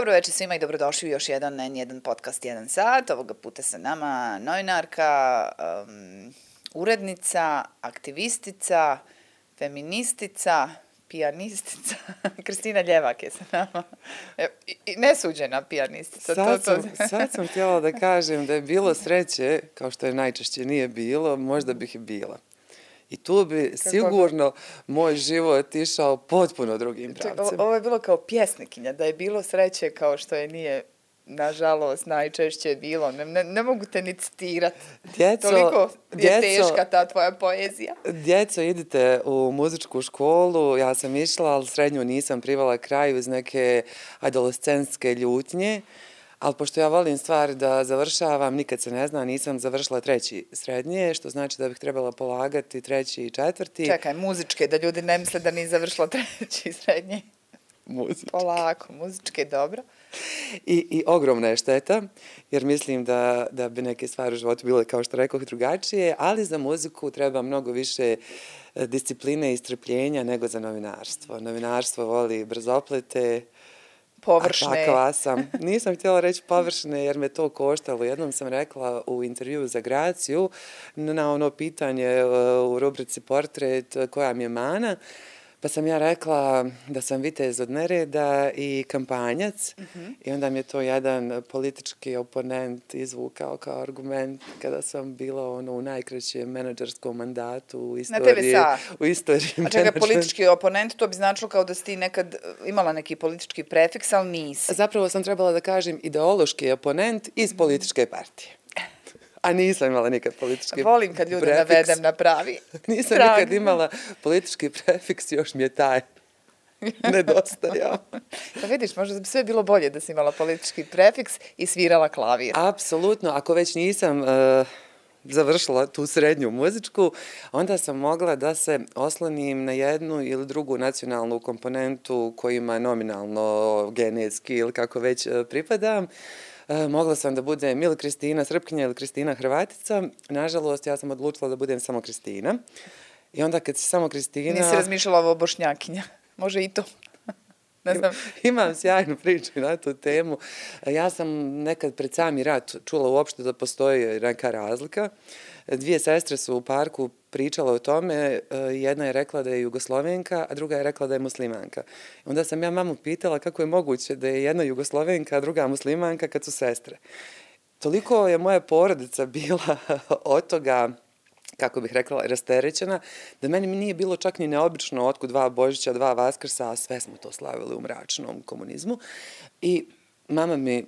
dobro večer svima i dobrodošli u još jedan N1 podcast jedan sat. Ovoga puta sa nama novinarka, um, urednica, aktivistica, feministica, pijanistica. Kristina Ljevak je sa nama. I, i nesuđena pijanistica. Sad, to, to. Sam, sad sam htjela da kažem da je bilo sreće, kao što je najčešće nije bilo, možda bih i bila. I tu bi Kako sigurno moj život išao potpuno drugim pravcem. Ovo je bilo kao pjesnikinja, da je bilo sreće kao što je nije nažalost, najčešće bilo. Ne, ne, ne mogu te ni citirati. Djeco, Toliko je djeco, teška ta tvoja poezija. Djeco, idite u muzičku školu. Ja sam išla, ali srednju nisam privala kraju iz neke adolescenske ljutnje. Ali pošto ja volim stvari da završavam, nikad se ne zna, nisam završila treći srednje, što znači da bih trebala polagati treći i četvrti. Čekaj, muzičke, da ljudi ne misle da ni završila treći srednje. Muzičke. Polako, muzičke, dobro. I, I ogromna je šteta, jer mislim da, da bi neke stvari u životu bile, kao što rekao, drugačije, ali za muziku treba mnogo više e, discipline i strpljenja nego za novinarstvo. Novinarstvo voli brzoplete, površne. A takva sam. Nisam htjela reći površne jer me to koštalo. Jednom sam rekla u intervju za Graciju na ono pitanje e, u rubrici Portret e, koja mi je mana. Pa sam ja rekla da sam vitez od nereda i kampanjac mm -hmm. i onda mi je to jedan politički oponent izvukao kao argument kada sam bila ono u najkraćem menadžerskom mandatu u istoriji. Na U istoriji A čega politički oponent, to bi značilo kao da si ti nekad imala neki politički prefiks, ali nisi. Zapravo sam trebala da kažem ideološki oponent iz političke partije. A nisam imala nikad politički Volim kad ljude prefiks. navedem na pravi. nisam Trag. nikad imala politički prefiks, još mi je taj nedostajao. pa vidiš, možda bi sve bilo bolje da si imala politički prefiks i svirala klavir. Apsolutno, ako već nisam... Uh, završila tu srednju muzičku, onda sam mogla da se oslonim na jednu ili drugu nacionalnu komponentu kojima nominalno genetski ili kako već uh, pripadam. Uh, E, mogla sam da budem ili Kristina Srpkinja ili Kristina Hrvatica. Nažalost, ja sam odlučila da budem samo Kristina. I onda kad si samo Kristina... Nisi razmišljala ovo bošnjakinja. Može i to. ne znam. Imam sjajnu priču na tu temu. Ja sam nekad pred sami rat čula uopšte da postoji neka razlika. Dvije sestre su u parku pričale o tome. E, jedna je rekla da je jugoslovenka, a druga je rekla da je muslimanka. Onda sam ja mamu pitala kako je moguće da je jedna jugoslovenka, a druga muslimanka kad su sestre. Toliko je moja porodica bila od toga kako bih rekla, rasterećena, da meni nije bilo čak ni neobično otkud dva Božića, dva Vaskrsa, a sve smo to slavili u mračnom komunizmu. I mama mi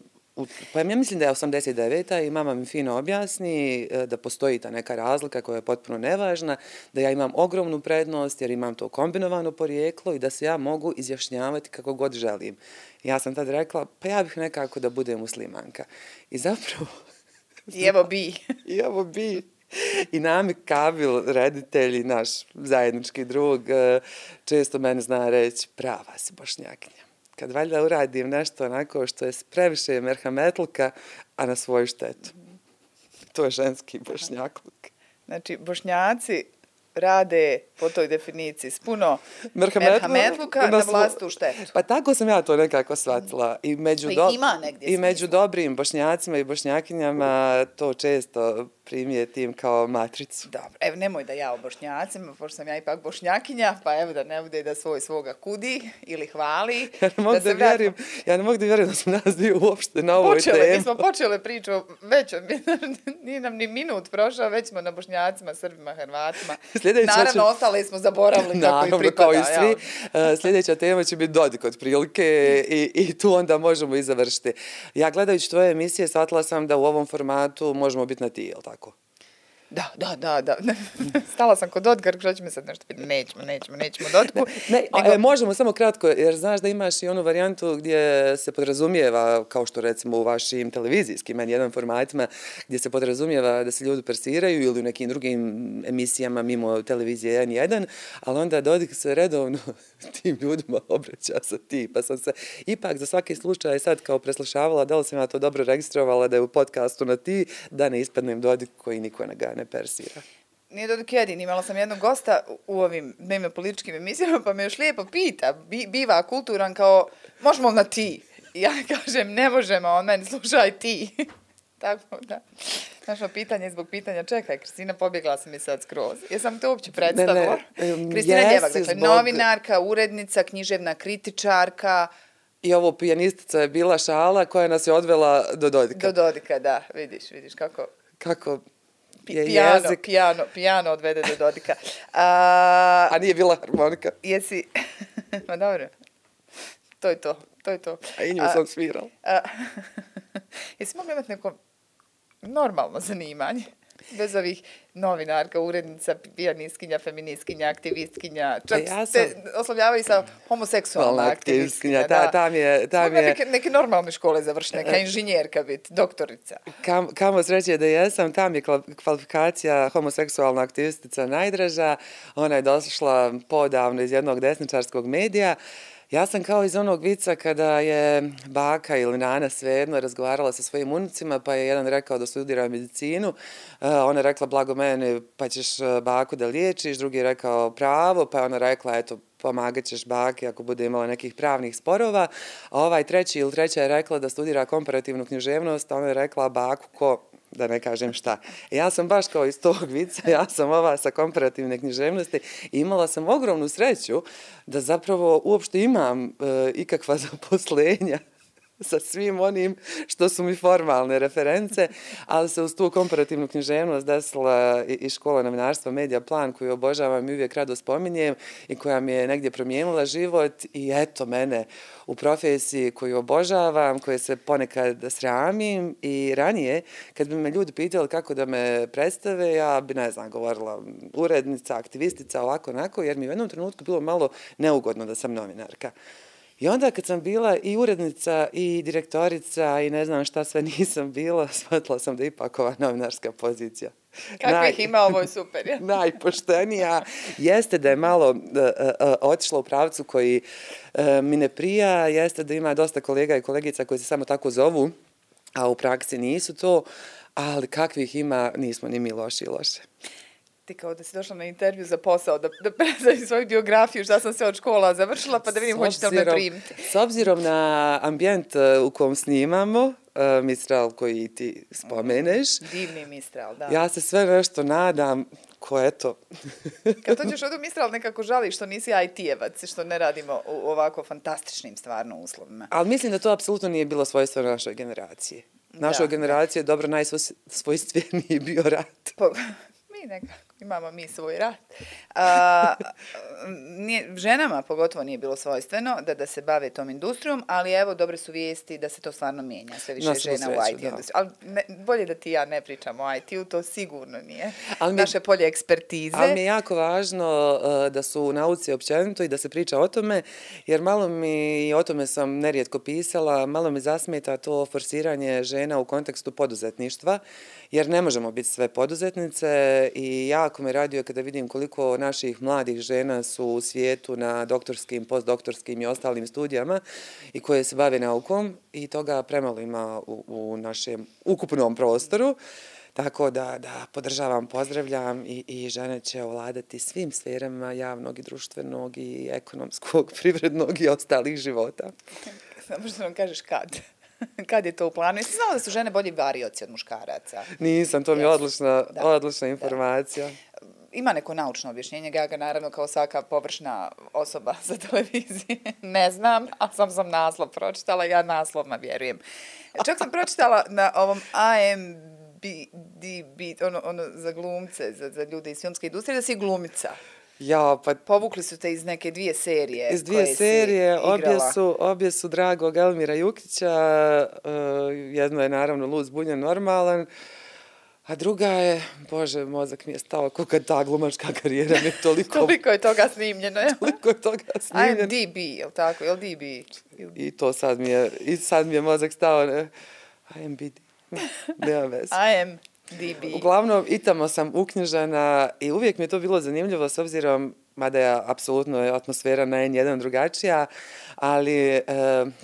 Pa ja mislim da je 89-a i mama mi fino objasni e, da postoji ta neka razlika koja je potpuno nevažna, da ja imam ogromnu prednost jer imam to kombinovano porijeklo i da se ja mogu izjašnjavati kako god želim. Ja sam tad rekla, pa ja bih nekako da budem muslimanka. I zapravo... I evo bi. I evo bi. I nami Kabil, reditelj naš zajednički drug, e, često meni zna reći, prava si bošnjakinja kad valjda uradim nešto onako što je previše merhametlka, a na svoju štetu. To je ženski bošnjakluk. Znači, bošnjaci rade po toj definiciji s puno merhametluka na vlastu štetu. Pa tako sam ja to nekako shvatila. I među, pa do... ima I među dobrim bošnjacima i bošnjakinjama to često primijetim kao matricu. Dobro, evo nemoj da ja o bošnjacima, pošto sam ja ipak bošnjakinja, pa evo da ne bude da svoj svoga kudi ili hvali. Ja ne mogu da, da vjerim, ja ne mogu da vjerim da smo nas dvije uopšte na ovoj počele, temi. Mi smo počele priču, već nije nam ni minut prošao, već smo na bošnjacima, srbima, hrvatima. Sljedeća Naravno, će... ostale smo zaboravili kako i pripada. Kao i svi. Ja. Sljedeća tema će biti Dodik od prilike i, i tu onda možemo i završiti. Ja gledajući tvoje emisije, shvatila sam da u ovom formatu možemo biti na ti, je li tako? attacco. Da, da, da, da. Stala sam kod Dodgar, što će mi sad nešto biti, nećemo, nećemo, nećemo Dodku. Ne, ne nego... e, možemo samo kratko, jer znaš da imaš i onu varijantu gdje se podrazumijeva, kao što recimo u vašim televizijskim, meni jedan formatima, gdje se podrazumijeva da se ljudi persiraju ili u nekim drugim emisijama mimo televizije N1, ali onda Dodik se redovno tim ljudima obraća sa ti, pa sam se ipak za svaki slučaj sad kao preslušavala, da li sam ja to dobro registrovala da je u podcastu na ti, da ne ispadnem Dodik koji niko ne gane ne persira. Nije Dodik jedin, imala sam jednog gosta u ovim dnevno političkim emisijama, pa me još lijepo pita, biva kulturan kao, možemo na ti. ja kažem, ne možemo, on meni, slušaj ti. Tako da, našo pitanje zbog pitanja, čekaj, Kristina, pobjegla sam mi sad skroz. Jesam te uopće predstavila? Ne, ne, Kristina jesi Ljevak, dakle, zbog- novinarka, urednica, književna kritičarka, I ovo pijanistica je bila šala koja nas je odvela do Dodika. do Dodika, da, vidiš, vidiš kako Kako je pijano, jezik, pijano, pijano odvede do Dodika. A, a nije bila harmonika. jesi, ma dobro, to je to, to je to. A i nju sam svirala. Jesi mogla imati neko normalno zanimanje? Bez ovih novinarka, urednica, pijanistkinja, feministkinja, aktivistkinja, čak ja se sam- oslovljavaju sa homoseksualna aktivistkinja. aktivistkinja, ta- tam je- tam je- neke, neke normalne škole završiti, neka inženjerka biti, doktorica. Kam, kamo sreće da jesam, tam je kvalifikacija homoseksualna aktivistica najdraža. Ona je došla podavno iz jednog desničarskog medija. Ja sam kao iz onog vica kada je baka ili nana svejedno razgovarala sa svojim unucima, pa je jedan rekao da studira medicinu. E, ona je rekla, blago mene, pa ćeš e, baku da liječiš. Drugi je rekao pravo, pa je ona rekla, eto, pomagat ćeš baki ako bude imala nekih pravnih sporova. A ovaj treći ili treća je rekla da studira komparativnu književnost, a ona je rekla baku ko da ne kažem šta. E, ja sam baš kao iz tog vica, ja sam ova sa komparativne književnosti i imala sam ogromnu sreću da zapravo uopšte imam e, ikakva zaposlenja sa svim onim što su mi formalne reference, ali se uz tu komparativnu književnost desila i, i škola novinarstva Media Plan koju obožavam i uvijek rado spominjem i koja mi je negdje promijenila život i eto mene u profesiji koju obožavam, koje se ponekad sramim i ranije kad bi me ljudi pitali kako da me predstave, ja bi ne znam govorila urednica, aktivistica, ovako onako, jer mi u jednom trenutku bilo malo neugodno da sam novinarka. I onda kad sam bila i urednica i direktorica i ne znam šta sve nisam bila, shvatila sam da je ipak ova novinarska pozicija. Kakvih ima, ovo je super. Ja? najpoštenija jeste da je malo uh, uh, otišla u pravcu koji uh, mi ne prija, jeste da ima dosta kolega i kolegica koji se samo tako zovu, a u praksi nisu to, ali kakvih ima, nismo ni mi loši i loše. Ti kao da si došla na intervju za posao, da, da predstavim svoju biografiju, šta sam se od škola završila, pa da vidim hoćete li me primiti. S obzirom na ambijent uh, u kom snimamo, uh, Mistral koji ti spomeneš, Divni Mistral, da. ja se sve nešto nadam ko eto, Kad dođeš od u Mistral, nekako žališ što nisi IT-evac, što ne radimo u ovako fantastičnim stvarno uslovima. ali mislim da to apsolutno nije bilo svojstvo našoj generaciji. Našoj Da. generaciji je dobro najsvojstveniji bio rat. Po, mi nekako imamo mi svoj rat. A, nije, ženama pogotovo nije bilo svojstveno da, da se bave tom industrijom, ali evo dobre su vijesti da se to stvarno mijenja. Sve više Na svu žena u sreću, IT da. industriji. Ali ne, bolje da ti ja ne pričamo o IT-u, to sigurno nije. Ali mi- Naše polje ekspertize. Ali mi je jako važno uh, da su u nauci općenito i da se priča o tome, jer malo mi, i o tome sam nerijetko pisala, malo mi zasmeta to forsiranje žena u kontekstu poduzetništva, jer ne možemo biti sve poduzetnice i jako me raduje kada vidim koliko naših mladih žena su u svijetu na doktorskim, postdoktorskim i ostalim studijama i koje se bave naukom i toga premalo ima u, u našem ukupnom prostoru. Tako da, da podržavam, pozdravljam i, i žene će ovladati svim sferama javnog i društvenog i ekonomskog, privrednog i ostalih života. Samo što nam kažeš kad. kad je to u planu? Jesi znala da su žene bolji varioci od muškaraca? Nisam, to mi je odlična, Da. odlična informacija. Ima neko naučno objašnjenje, ja ga naravno kao svaka površna osoba za televizije ne znam, a sam sam naslov pročitala, ja naslovno vjerujem. Čak sam pročitala na ovom IMDb, ono, ono za glumce, za, za ljude iz filmske industrije, da si glumica. Ja, pa Povukli su te iz neke dvije serije. iz dvije koje si serije, obje igrala. su, obje su dragog Elmira Jukića, uh, jedno je naravno Luz Bunja normalan, a druga je, bože, mozak mi je stao, kako ta glumačka karijera mi je toliko, Toliko je toga snimljeno. je. toliko je toga snimljeno. IMDb, je li tako? Je li DB? Ili- I to sad mi je, i sad mi je mozak stao, ne, IMBD, nema veze. Bibi. Uglavnom, i tamo sam uknjižena i uvijek mi je to bilo zanimljivo s obzirom, mada je apsolutno atmosfera na N1 drugačija, ali e,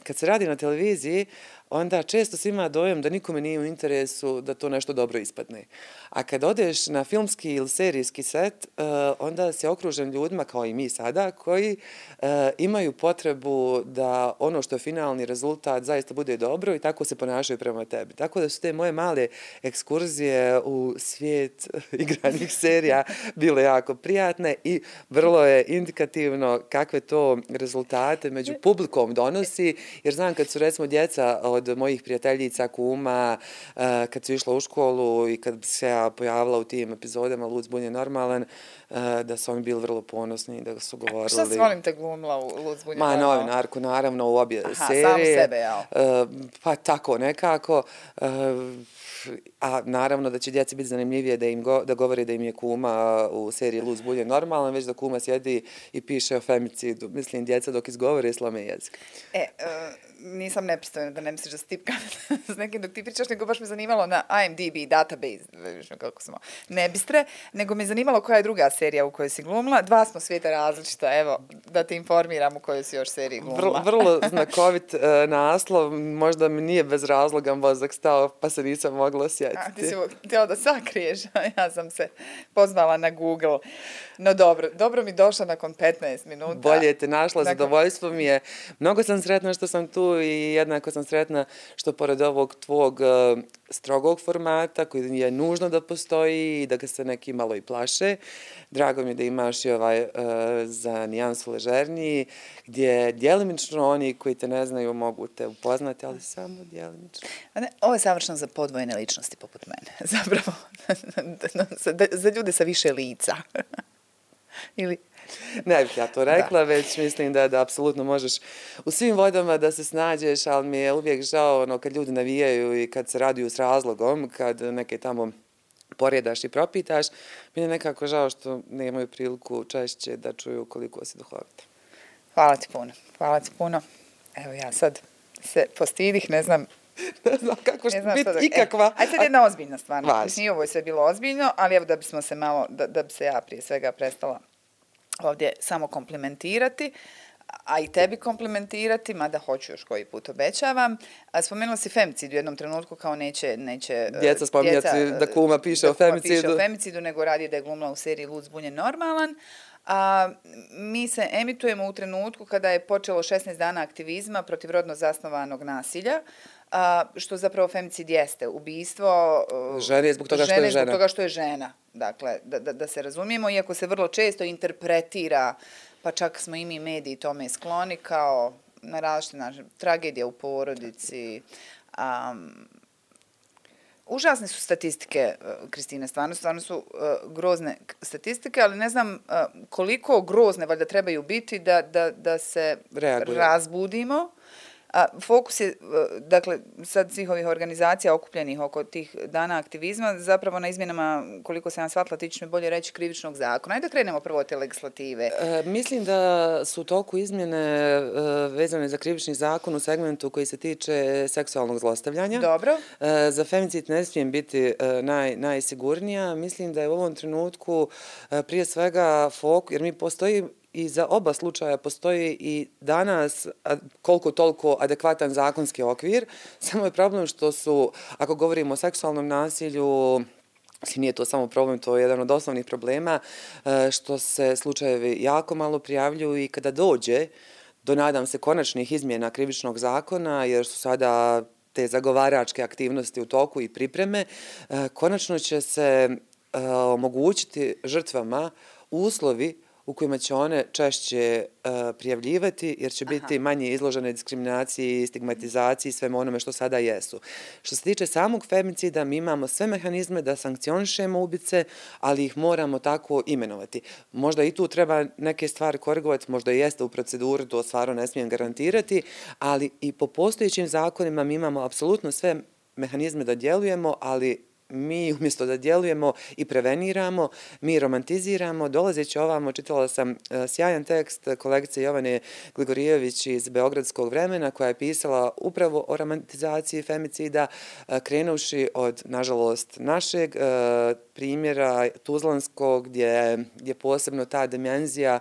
kad se radi na televiziji, onda često se ima dojem da nikome nije u interesu da to nešto dobro ispadne. A kad odeš na filmski ili serijski set, eh, onda si okružen ljudima, kao i mi sada, koji eh, imaju potrebu da ono što je finalni rezultat zaista bude dobro i tako se ponašaju prema tebi. Tako da su te moje male ekskurzije u svijet igranih serija bile jako prijatne i vrlo je indikativno kakve to rezultate među publikom donosi, jer znam kad su recimo djeca od mojih prijateljica, kuma, uh, kad su išla u školu i kad se pojavila u tim epizodama Luz Bun je normalan, uh, da su oni bili vrlo ponosni da su govorili... Šta se volim te glumila u Luz Bun je Ma, novinarku, naravno, u obje Aha, serije. Aha, samu sebe, jel? Uh, pa tako, nekako. A naravno da će djeci biti zanimljivije da im go, da govori da im je kuma u seriji Luz Bulje normalno, već da kuma sjedi i piše o femicidu. Mislim, djeca dok izgovore slome jezik. E, uh, nisam nepristojna da ne misliš da stipkam s nekim dok ti pričaš, nego baš me zanimalo na IMDb database, vidiš kako smo nebistre, nego me zanimalo koja je druga serija u kojoj si glumila. Dva smo svijeta različita, evo, da te informiram u kojoj si još seriji glumila. Vrlo, vrlo znakovit uh, naslov, možda mi nije bez razloga mozak stao, pa se nisam mogla osjetiti. A, ti si htjela da sakriješ, ja sam se pozvala na Google. No dobro, dobro mi došla nakon 15 minuta. Bolje te našla, nakon... zadovoljstvo mi je. Mnogo sam sretna što sam tu i jednako sam sretna što pored ovog tvog uh, strogog formata koji je nužno da postoji i da ga se neki malo i plaše. Drago mi je da imaš i ovaj uh, za nijansu ležerniji gdje djelimično oni koji te ne znaju mogu te upoznati, ali samo djelimično. A ne, ovo je savršeno za podvojene ličnosti poput mene. Zapravo, za, za ljude sa više lica. Ili ne bih ja to rekla, da. već mislim da da apsolutno možeš u svim vodama da se snađeš, ali mi je uvijek žao ono, kad ljudi navijaju i kad se raduju s razlogom, kad neke tamo porjedaš i propitaš, mi je nekako žao što nemaju priliku češće da čuju koliko si duhovita. Hvala ti puno, hvala ti puno. Evo ja sad se postidih, ne znam ne znam kako što biti da... ikakva. E, ajde sad jedna ozbiljna stvar. Mislim, ovo je sve bilo ozbiljno, ali evo da bismo se malo, da, da bi se ja prije svega prestala ovdje samo komplementirati, a i tebi komplementirati, mada hoću još koji put obećavam. Spomenula si femicid u jednom trenutku kao neće... neće djeca spominjati da kuma piše da o femicidu. Piše o femicidu, nego radi da je glumila u seriji Lud Bunje normalan. A, mi se emitujemo u trenutku kada je počelo 16 dana aktivizma protiv rodno zasnovanog nasilja, a, što zapravo femicid jeste. Ubijstvo e, žene zbog toga što je žena. Zbog toga što je žena. Dakle, da, da, da se razumijemo, iako se vrlo često interpretira, pa čak smo i mi mediji tome skloni, kao na različite načine, tragedija u porodici. Um, užasne su statistike, uh, Kristina, stvarno, stvarno su uh, grozne statistike, ali ne znam uh, koliko grozne valjda trebaju biti da, da, da se Reaguje. razbudimo. A, fokus je, dakle, sad svih ovih organizacija okupljenih oko tih dana aktivizma, zapravo na izmjenama, koliko se nam shvatila, ti ćeš mi bolje reći, krivičnog zakona. Ajde da krenemo prvo te legislative. E, mislim da su toku izmjene e, vezane za krivični zakon u segmentu koji se tiče seksualnog zlostavljanja. Dobro. E, za femicid ne smijem biti e, naj, najsigurnija. Mislim da je u ovom trenutku e, prije svega fokus, jer mi postoji i za oba slučaja postoji i danas koliko toliko adekvatan zakonski okvir. Samo je problem što su, ako govorimo o seksualnom nasilju, Mislim, nije to samo problem, to je jedan od osnovnih problema, e, što se slučajevi jako malo prijavljuju i kada dođe do, nadam se, konačnih izmjena krivičnog zakona, jer su sada te zagovaračke aktivnosti u toku i pripreme, e, konačno će se e, omogućiti žrtvama uslovi u kojima će one češće uh, prijavljivati, jer će biti manje izložene diskriminaciji, stigmatizaciji i sveme onome što sada jesu. Što se tiče samog femicida, mi imamo sve mehanizme da sankcionišemo ubice, ali ih moramo tako imenovati. Možda i tu treba neke stvari korigovati, možda i jeste u proceduri, to stvarno ne smijem garantirati, ali i po postojićim zakonima mi imamo apsolutno sve mehanizme da djelujemo, ali mi umjesto da djelujemo i preveniramo, mi romantiziramo. Dolazeći ovamo, čitala sam e, sjajan tekst kolegice Jovane Gligorijević iz Beogradskog vremena koja je pisala upravo o romantizaciji femicida, e, krenuši od, nažalost, našeg e, primjera Tuzlanskog gdje je posebno ta dimenzija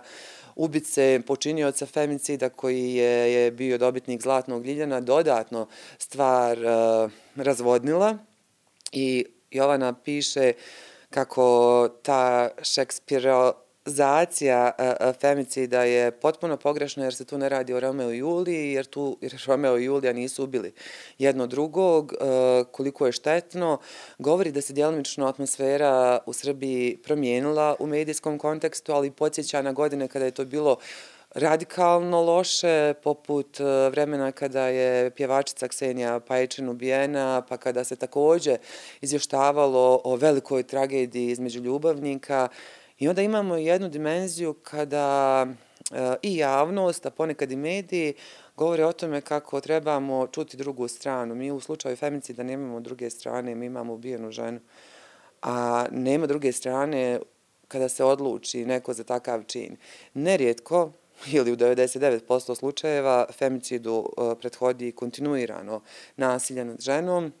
ubice počinioca femicida koji je, je bio dobitnik Zlatnog Ljiljana dodatno stvar razvodnila i Jovana piše kako ta Šekspiro zacija e, e, femicida je potpuno pogrešna jer se tu ne radi o Romeo i Juliji, jer tu jer Romeo i Julija nisu ubili jedno drugog, e, koliko je štetno. Govori da se djelomično atmosfera u Srbiji promijenila u medijskom kontekstu, ali podsjeća na godine kada je to bilo radikalno loše, poput e, vremena kada je pjevačica Ksenija Pajčin ubijena, pa kada se također izvještavalo o velikoj tragediji između ljubavnika, I onda imamo jednu dimenziju kada e, i javnost, a ponekad i mediji, govore o tome kako trebamo čuti drugu stranu. Mi u slučaju femicida nemamo druge strane, mi imamo ubijenu ženu. A nema druge strane kada se odluči neko za takav čin. Nerijetko, ili u 99% slučajeva, femicidu uh, prethodi kontinuirano nasilje nad ženom,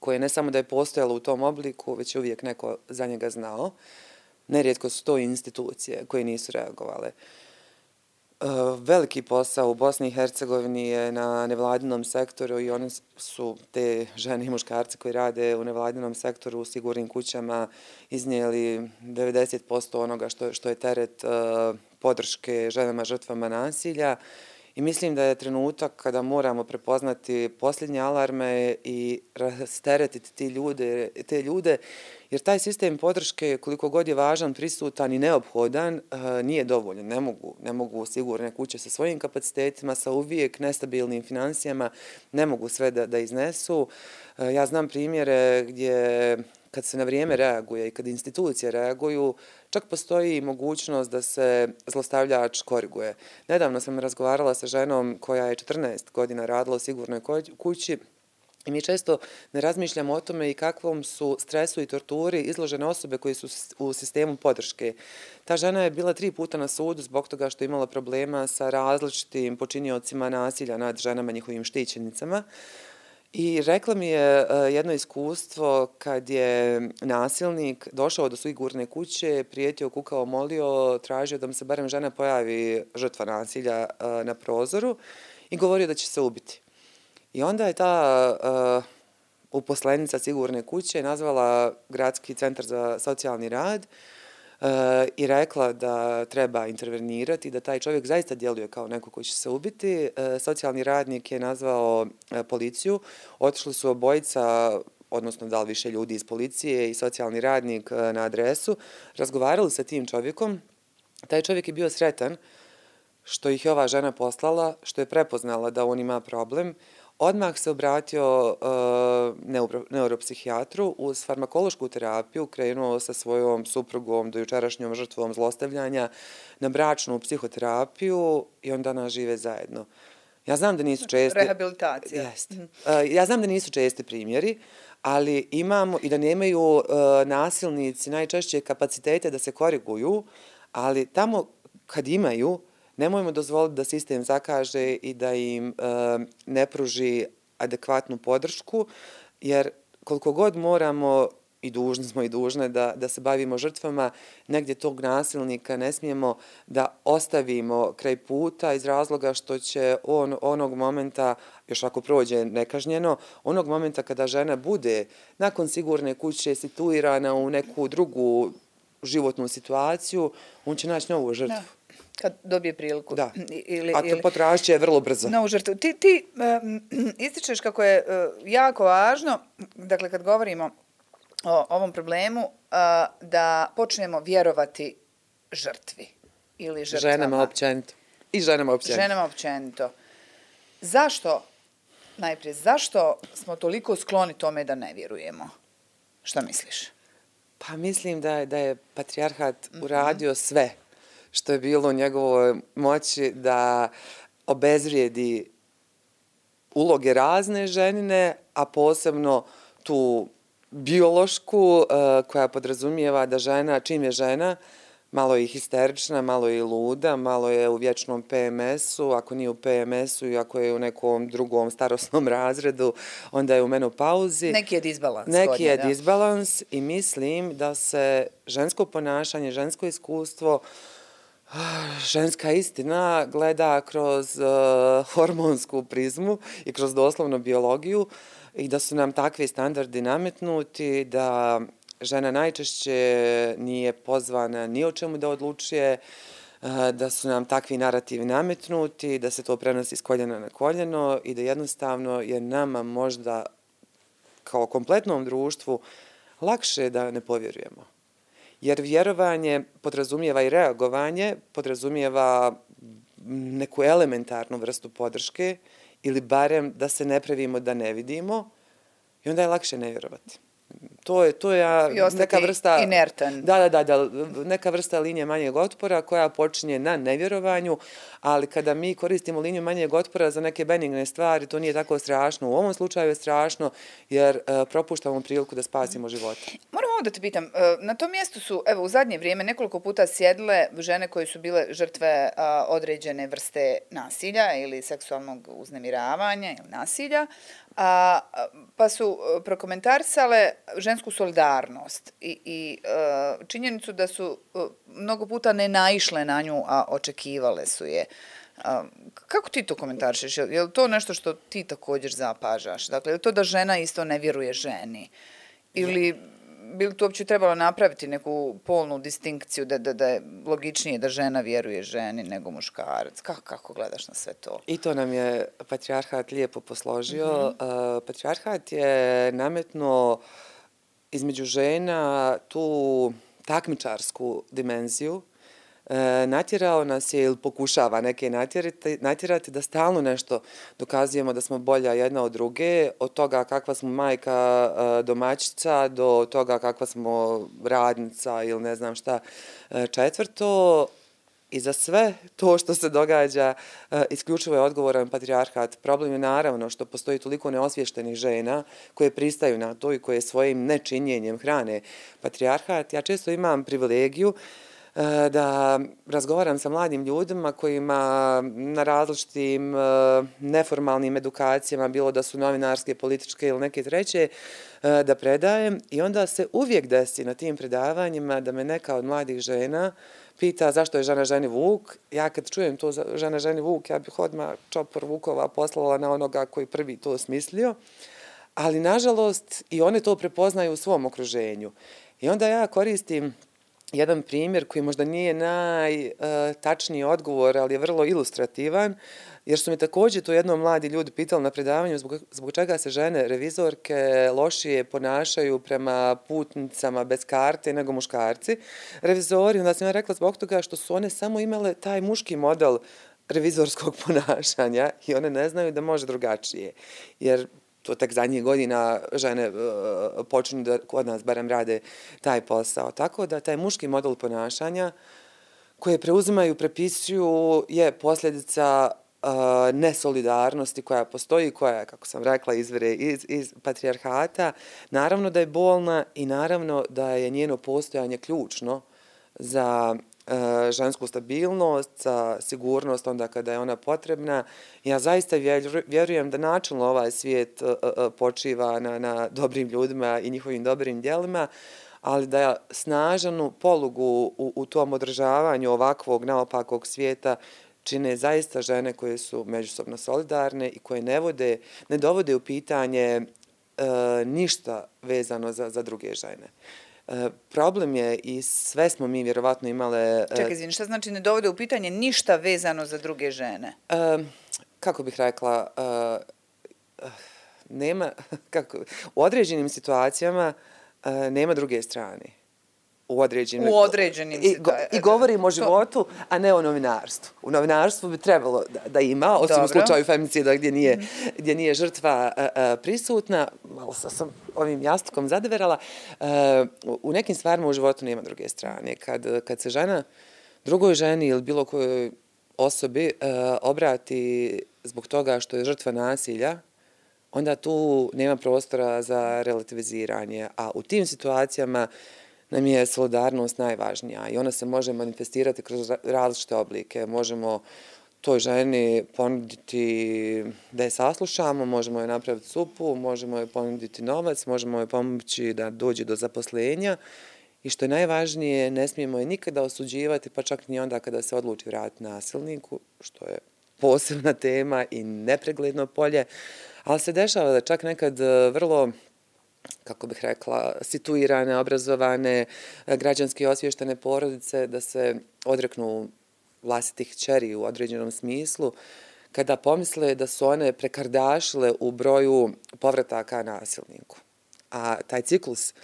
koje ne samo da je postojalo u tom obliku, već je uvijek neko za njega znao. Nerijetko su to institucije koje nisu reagovale. Uh, veliki posao u Bosni i Hercegovini je na nevladinom sektoru i oni su te žene i muškarce koji rade u nevladinom sektoru u sigurnim kućama iznijeli 90% onoga što, što je teret uh, podrške ženama žrtvama nasilja. I mislim da je trenutak kada moramo prepoznati posljednje alarme i rasteretiti ti ljude, te ljude jer taj sistem podrške, koliko god je važan, prisutan i neophodan, eh, nije dovoljan. Ne mogu, ne mogu sigurne kuće sa svojim kapacitetima, sa uvijek nestabilnim financijama, ne mogu sve da, da iznesu. Eh, ja znam primjere gdje kad se na vrijeme reaguje i kad institucije reaguju, čak postoji mogućnost da se zlostavljač koriguje. Nedavno sam razgovarala sa ženom koja je 14 godina radila u sigurnoj kući, I mi često ne razmišljamo o tome i kakvom su stresu i torturi izložene osobe koji su u sistemu podrške. Ta žena je bila tri puta na sudu zbog toga što je imala problema sa različitim počiniocima nasilja nad ženama njihovim štićenicama. I rekla mi je e, jedno iskustvo kad je nasilnik došao do sigurne kuće, prijetio, kukao, molio, tražio da mu se barem žena pojavi žrtva nasilja e, na prozoru i govorio da će se ubiti. I onda je ta uh, uposlenica sigurne kuće nazvala gradski centar za socijalni rad uh, i rekla da treba intervenirati, da taj čovjek zaista djeluje kao neko koji će se ubiti. E, socijalni radnik je nazvao e, policiju, otišli su obojica odnosno da li više ljudi iz policije i socijalni radnik e, na adresu, razgovarali sa tim čovjekom. Taj čovjek je bio sretan što ih je ova žena poslala, što je prepoznala da on ima problem, Odmah se obratio uh, neuropsihijatru uz farmakološku terapiju, krenuo sa svojom suprugom do jučerašnjom žrtvom zlostavljanja na bračnu psihoterapiju i on danas žive zajedno. Ja znam da nisu česti... Rehabilitacija. Jest. Uh, ja znam da nisu česti primjeri, ali imamo i da nemaju uh, nasilnici najčešće kapacitete da se koriguju, ali tamo kad imaju, nemojmo dozvoliti da sistem zakaže i da im eh, ne pruži adekvatnu podršku, jer koliko god moramo i dužni smo i dužne da, da se bavimo žrtvama, negdje tog nasilnika ne smijemo da ostavimo kraj puta iz razloga što će on onog momenta, još ako prođe nekažnjeno, onog momenta kada žena bude nakon sigurne kuće situirana u neku drugu životnu situaciju, on će naći novu žrtvu. Da kad dobije priliku. Da, ili, a to potrašće je vrlo brzo. Na užrtu. Ti, ti um, ističeš kako je uh, jako važno, dakle kad govorimo o ovom problemu, uh, da počnemo vjerovati žrtvi ili žrtvama. Ženama općenito. I ženama općenito. Ženama općenito. Zašto, najprije, zašto smo toliko skloni tome da ne vjerujemo? Šta misliš? Pa mislim da je, da je patrijarhat mm -hmm. uradio sve što je bilo u njegovoj moći da obezvrijedi uloge razne ženine, a posebno tu biološku uh, koja podrazumijeva da žena, čim je žena, malo je histerična, malo je luda, malo je u vječnom PMS-u, ako nije u PMS-u i ako je u nekom drugom starosnom razredu, onda je u menopauzi. Neki je disbalans. Neki je disbalans i mislim da se žensko ponašanje, žensko iskustvo uh, ženska istina gleda kroz uh, hormonsku prizmu i kroz doslovno biologiju i da su nam takvi standardi nametnuti, da žena najčešće nije pozvana ni o čemu da odlučuje, uh, da su nam takvi narativi nametnuti, da se to prenosi s koljena na koljeno i da jednostavno je nama možda kao kompletnom društvu lakše da ne povjerujemo jer vjerovanje podrazumijeva i reagovanje, podrazumijeva neku elementarnu vrstu podrške ili barem da se ne pravimo da ne vidimo i onda je lakše ne vjerovati to je to je neka vrsta inertan. Da, da, da, da, neka vrsta linije manjeg otpora koja počinje na nevjerovanju, ali kada mi koristimo liniju manjeg otpora za neke benigne stvari, to nije tako strašno. U ovom slučaju je strašno jer uh, propuštamo priliku da spasimo živote. Moram ovo da te pitam, e, na tom mjestu su, evo, u zadnje vrijeme nekoliko puta sjedle žene koje su bile žrtve uh, određene vrste nasilja ili seksualnog uznemiravanja ili nasilja, a, pa su e, prokomentarsale žensku solidarnost i, i e, činjenicu da su e, mnogo puta ne naišle na nju, a očekivale su je. A, kako ti to komentarišeš? Je li to nešto što ti također zapažaš? Dakle, je to da žena isto ne vjeruje ženi? Ili... Je bi li to uopće trebalo napraviti neku polnu distinkciju da, da, da je logičnije da žena vjeruje ženi nego muškarac? Kako, kako gledaš na sve to? I to nam je patrijarhat lijepo posložio. Mm -hmm. uh, patrijarhat je nametno između žena tu takmičarsku dimenziju e, natjerao nas je ili pokušava neke natjerati, natjerati da stalno nešto dokazujemo da smo bolja jedna od druge, od toga kakva smo majka e, domaćica do toga kakva smo radnica ili ne znam šta e, četvrto. I za sve to što se događa, e, isključivo je odgovoran patrijarhat. Problem je naravno što postoji toliko neosvještenih žena koje pristaju na to i koje svojim nečinjenjem hrane patrijarhat. Ja često imam privilegiju E, da razgovaram sa mladim ljudima kojima na različitim e, neformalnim edukacijama, bilo da su novinarske, političke ili neke treće, e, da predajem i onda se uvijek desi na tim predavanjima da me neka od mladih žena pita zašto je žena ženi Vuk. Ja kad čujem to žena ženi Vuk, ja bih odmah čopor Vukova poslala na onoga koji prvi to smislio. Ali, nažalost, i one to prepoznaju u svom okruženju. I onda ja koristim jedan primjer koji možda nije najtačniji eh, odgovor, ali je vrlo ilustrativan, jer su mi također to jedno mladi ljudi pitali na predavanju zbog, zbog čega se žene revizorke lošije ponašaju prema putnicama bez karte nego muškarci. Revizori, onda sam ja rekla zbog toga što su one samo imale taj muški model revizorskog ponašanja i one ne znaju da može drugačije. Jer to tek zadnjih godina žene e, uh, počinu da kod nas barem rade taj posao. Tako da taj muški model ponašanja koje preuzimaju, prepisuju je posljedica uh, nesolidarnosti koja postoji, koja je, kako sam rekla, izvere iz, iz patrijarhata. Naravno da je bolna i naravno da je njeno postojanje ključno za žensku stabilnost, za sigurnost onda kada je ona potrebna. Ja zaista vjerujem da načelno ovaj svijet počiva na, na dobrim ljudima i njihovim dobrim dijelima, ali da snažanu polugu u, u tom održavanju ovakvog naopakog svijeta čine zaista žene koje su međusobno solidarne i koje ne, vode, ne dovode u pitanje e, ništa vezano za, za druge žene. E, problem je i sve smo mi vjerovatno imale... E, Čekaj, izvini, šta znači ne dovode u pitanje ništa vezano za druge žene? E, kako bih rekla, nema, kako, u određenim situacijama nema druge strane u određenim... U određenim I, go, I govorim o životu, to... a ne o novinarstvu. U novinarstvu bi trebalo da, da ima, osim Dobro. u slučaju femicida gdje nije, mm. gdje nije žrtva uh, uh, prisutna. Malo sa sam ovim jastukom zadeverala. Uh, u nekim stvarima u životu nema druge strane. Kad, kad se žena drugoj ženi ili bilo kojoj osobi uh, obrati zbog toga što je žrtva nasilja, onda tu nema prostora za relativiziranje. A u tim situacijama nam je solidarnost najvažnija i ona se može manifestirati kroz različite oblike. Možemo toj ženi ponuditi da je saslušamo, možemo joj napraviti supu, možemo joj ponuditi novac, možemo joj pomoći da dođe do zaposlenja i što je najvažnije, ne smijemo je nikada osuđivati, pa čak ni onda kada se odluči vratiti nasilniku, što je posebna tema i nepregledno polje, ali se dešava da čak nekad e, vrlo kako bih rekla, situirane, obrazovane, građanski osvještene porodice, da se odreknu vlastitih čeri u određenom smislu, kada pomisle da su one prekardašile u broju povrataka nasilniku. A taj ciklus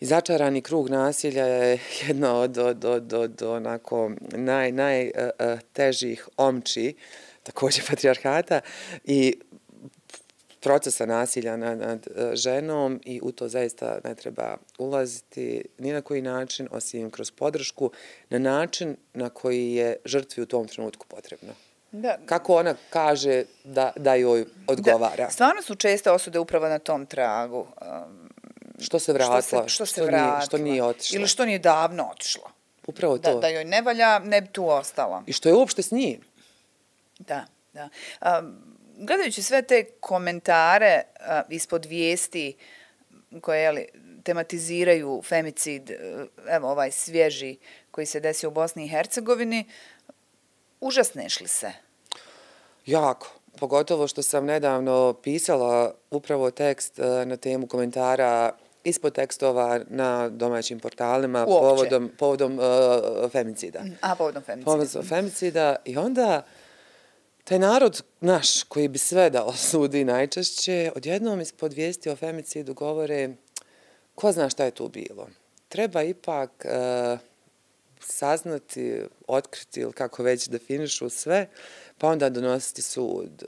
i začarani krug nasilja je jedno od, od, od, od onako naj, najtežih e, e, omči, također patrijarhata, i procesa nasilja nad, nad e, ženom i u to zaista ne treba ulaziti ni na koji način, osim kroz podršku, na način na koji je žrtvi u tom trenutku potrebno. Da. Kako ona kaže da, da joj odgovara. Da. Stvarno su česte osude upravo na tom tragu. Um, što se vratila, što, se, što, što, vratila. Nije, što nije otišla. Ili što nije davno otišla. Upravo to. Da, da joj ne valja, ne bi tu ostala. I što je uopšte s njim. Da, da. Um, gledajući sve te komentare a, ispod vijesti koje jeli, tematiziraju femicid, e, evo ovaj svježi koji se desio u Bosni i Hercegovini, užasneš li se? Jako. Pogotovo što sam nedavno pisala upravo tekst e, na temu komentara ispod tekstova na domaćim portalima Uopće. povodom, povodom uh, femicida. A, povodom femicida. Povodom femicida. I onda taj narod naš koji bi sve da osudi najčešće, odjednom ispod vijesti o femicidu govore ko zna šta je tu bilo. Treba ipak uh, saznati, otkriti ili kako već definišu sve, pa onda donositi sud.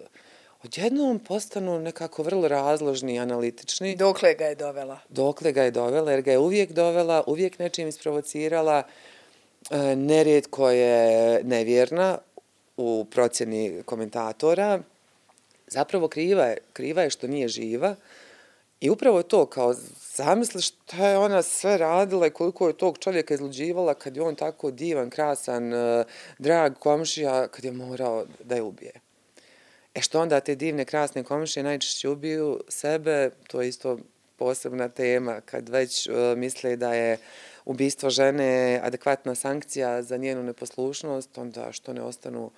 Odjednom postanu nekako vrlo razložni i analitični. Dokle ga je dovela? Dokle ga je dovela, jer ga je uvijek dovela, uvijek nečim isprovocirala, e, nerijetko je nevjerna, u procjeni komentatora, zapravo kriva je, kriva je što nije živa i upravo to kao zamisliš šta je ona sve radila i koliko je tog čovjeka izluđivala kad je on tako divan, krasan, e, drag komšija, kad je morao da je ubije. E što onda te divne, krasne komšije najčešće ubiju sebe, to je isto posebna tema, kad već uh, misle da je ubistvo žene adekvatna sankcija za njenu neposlušnost, onda što ne ostanu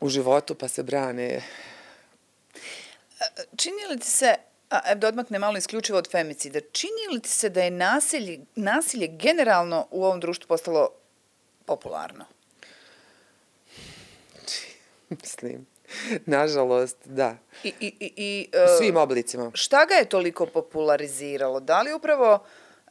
u životu pa se brane. Čini li ti se, a da odmakne malo isključivo od femicida, čini li ti se da je nasilje, nasilje generalno u ovom društvu postalo popularno? Mislim, nažalost, da. I, i, i, i, u svim oblicima. Šta ga je toliko populariziralo? Da li upravo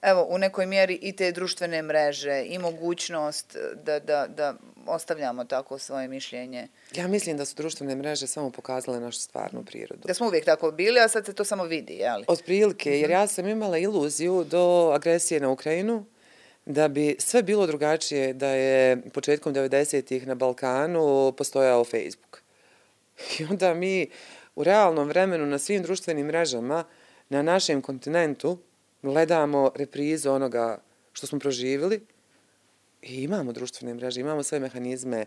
evo, u nekoj mjeri i te društvene mreže i mogućnost da, da, da ostavljamo tako svoje mišljenje? Ja mislim da su društvene mreže samo pokazale našu stvarnu prirodu. Da smo uvijek tako bili, a sad se to samo vidi, jel? Od prilike, jer mhm. ja sam imala iluziju do agresije na Ukrajinu, da bi sve bilo drugačije da je početkom 90-ih na Balkanu postojao Facebook. I onda mi u realnom vremenu na svim društvenim mrežama na našem kontinentu gledamo reprizu onoga što smo proživili i imamo društvene mreže, imamo sve mehanizme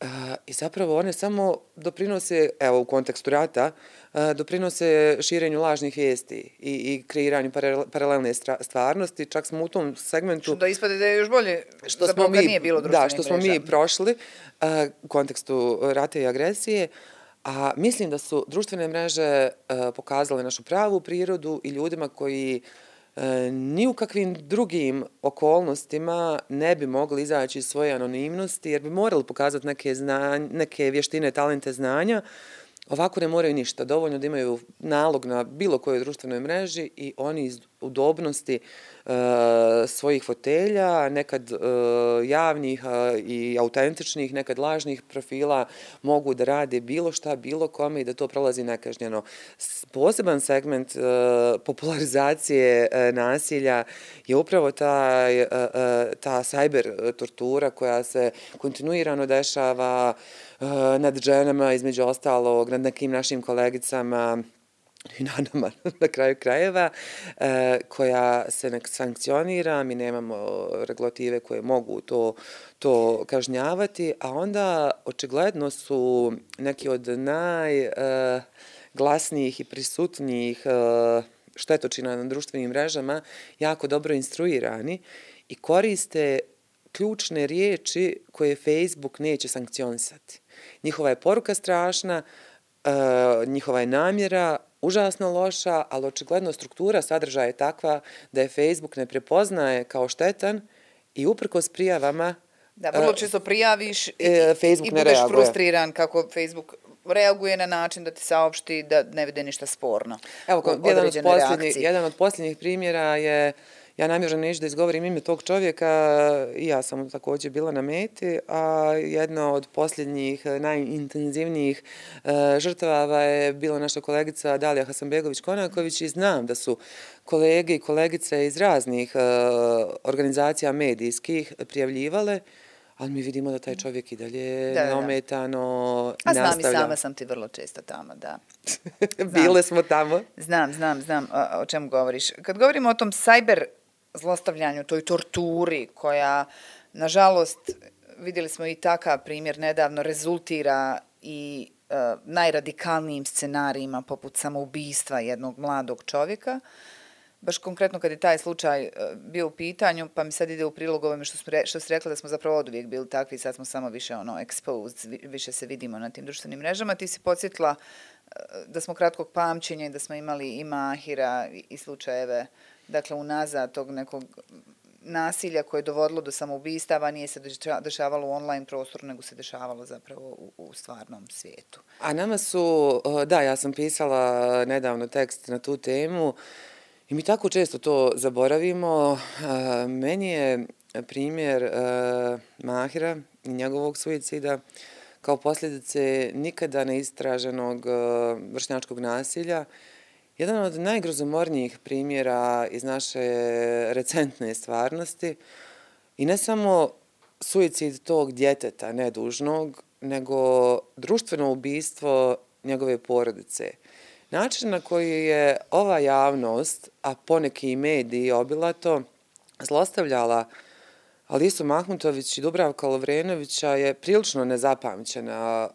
uh, i zapravo one samo doprinose, evo u kontekstu rata, uh, doprinose širenju lažnih vijesti i, i kreiranju paralelne stvarnosti. Čak smo u tom segmentu... Što da ispade da je još bolje, što smo mi, nije bilo društvenih Da, što smo mi prošli uh, u kontekstu rata i agresije, a mislim da su društvene mreže pokazale našu pravu prirodu i ljudima koji uh, E, ni u kakvim drugim okolnostima ne bi mogli izaći iz svoje anonimnosti, jer bi morali pokazati neke, znanje, neke vještine, talente, znanja. Ovako ne moraju ništa. Dovoljno da imaju nalog na bilo kojoj društvenoj mreži i oni iz udobnosti e, svojih fotelja, nekad e, javnih e, i autentičnih, nekad lažnih profila mogu da rade bilo šta, bilo kome i da to prolazi nekažnjeno. Poseban segment e, popularizacije e, nasilja je upravo ta, e, e, ta cyber tortura koja se kontinuirano dešava e, nad ženama, između ostalog, nad nekim našim kolegicama, i na nama na kraju krajeva, e, koja se nek sankcionira, mi nemamo regulative koje mogu to, to kažnjavati, a onda očigledno su neki od najglasnijih e, i prisutnijih e, štetočina na društvenim mrežama jako dobro instruirani i koriste ključne riječi koje Facebook neće sankcionisati. Njihova je poruka strašna, uh, njihova je namjera užasno loša, ali očigledno struktura sadržaja je takva da je Facebook ne prepoznaje kao štetan i uprkos prijavama Da, vrlo često prijaviš i, e, Facebook i budeš reaguje. frustriran kako Facebook reaguje na način da ti saopšti da ne vide ništa sporno. Evo, jedan od, posljednjih, jedan od posljednjih primjera je, ja namjerno neću da izgovorim ime tog čovjeka, i ja sam također bila na meti, a jedna od posljednjih, najintenzivnijih e, žrtava je bila naša kolegica Dalija Hasanbegović-Konaković i znam da su kolege i kolegice iz raznih e, organizacija medijskih prijavljivale, ali mi vidimo da taj čovjek i dalje Da, neometano A znam i nastavlja. sama sam ti vrlo često tamo, da. Bile smo tamo. Znam, znam, znam o čemu govoriš. Kad govorimo o tom sajber zlostavljanju, toj torturi koja, nažalost, vidjeli smo i takav primjer nedavno, rezultira i e, najradikalnijim scenarijima poput samoubistva jednog mladog čovjeka. Baš konkretno kad je taj slučaj e, bio u pitanju, pa mi sad ide u prilog ovome što, smo što ste rekla da smo zapravo od uvijek bili takvi, sad smo samo više ono exposed, vi- više se vidimo na tim društvenim mrežama. Ti si podsjetila e, da smo kratkog pamćenja i da smo imali i Mahira i, i slučajeve, dakle, unazad tog nekog nasilja koje je dovodilo do samoubistava, nije se dešavalo u online prostoru, nego se dešavalo zapravo u, u stvarnom svijetu. A nama su, da, ja sam pisala nedavno tekst na tu temu i mi tako često to zaboravimo. Meni je primjer e, Mahira i njegovog suicida kao posljedice nikada neistraženog e, vršnjačkog nasilja jedan od najgrozomornijih primjera iz naše recentne stvarnosti i ne samo suicid tog djeteta nedužnog, nego društveno ubistvo njegove porodice. Način na koji je ova javnost, a poneki i mediji obilato, zlostavljala Alisu Mahmutović i Dubravka Lovrenovića je prilično nezapamćena,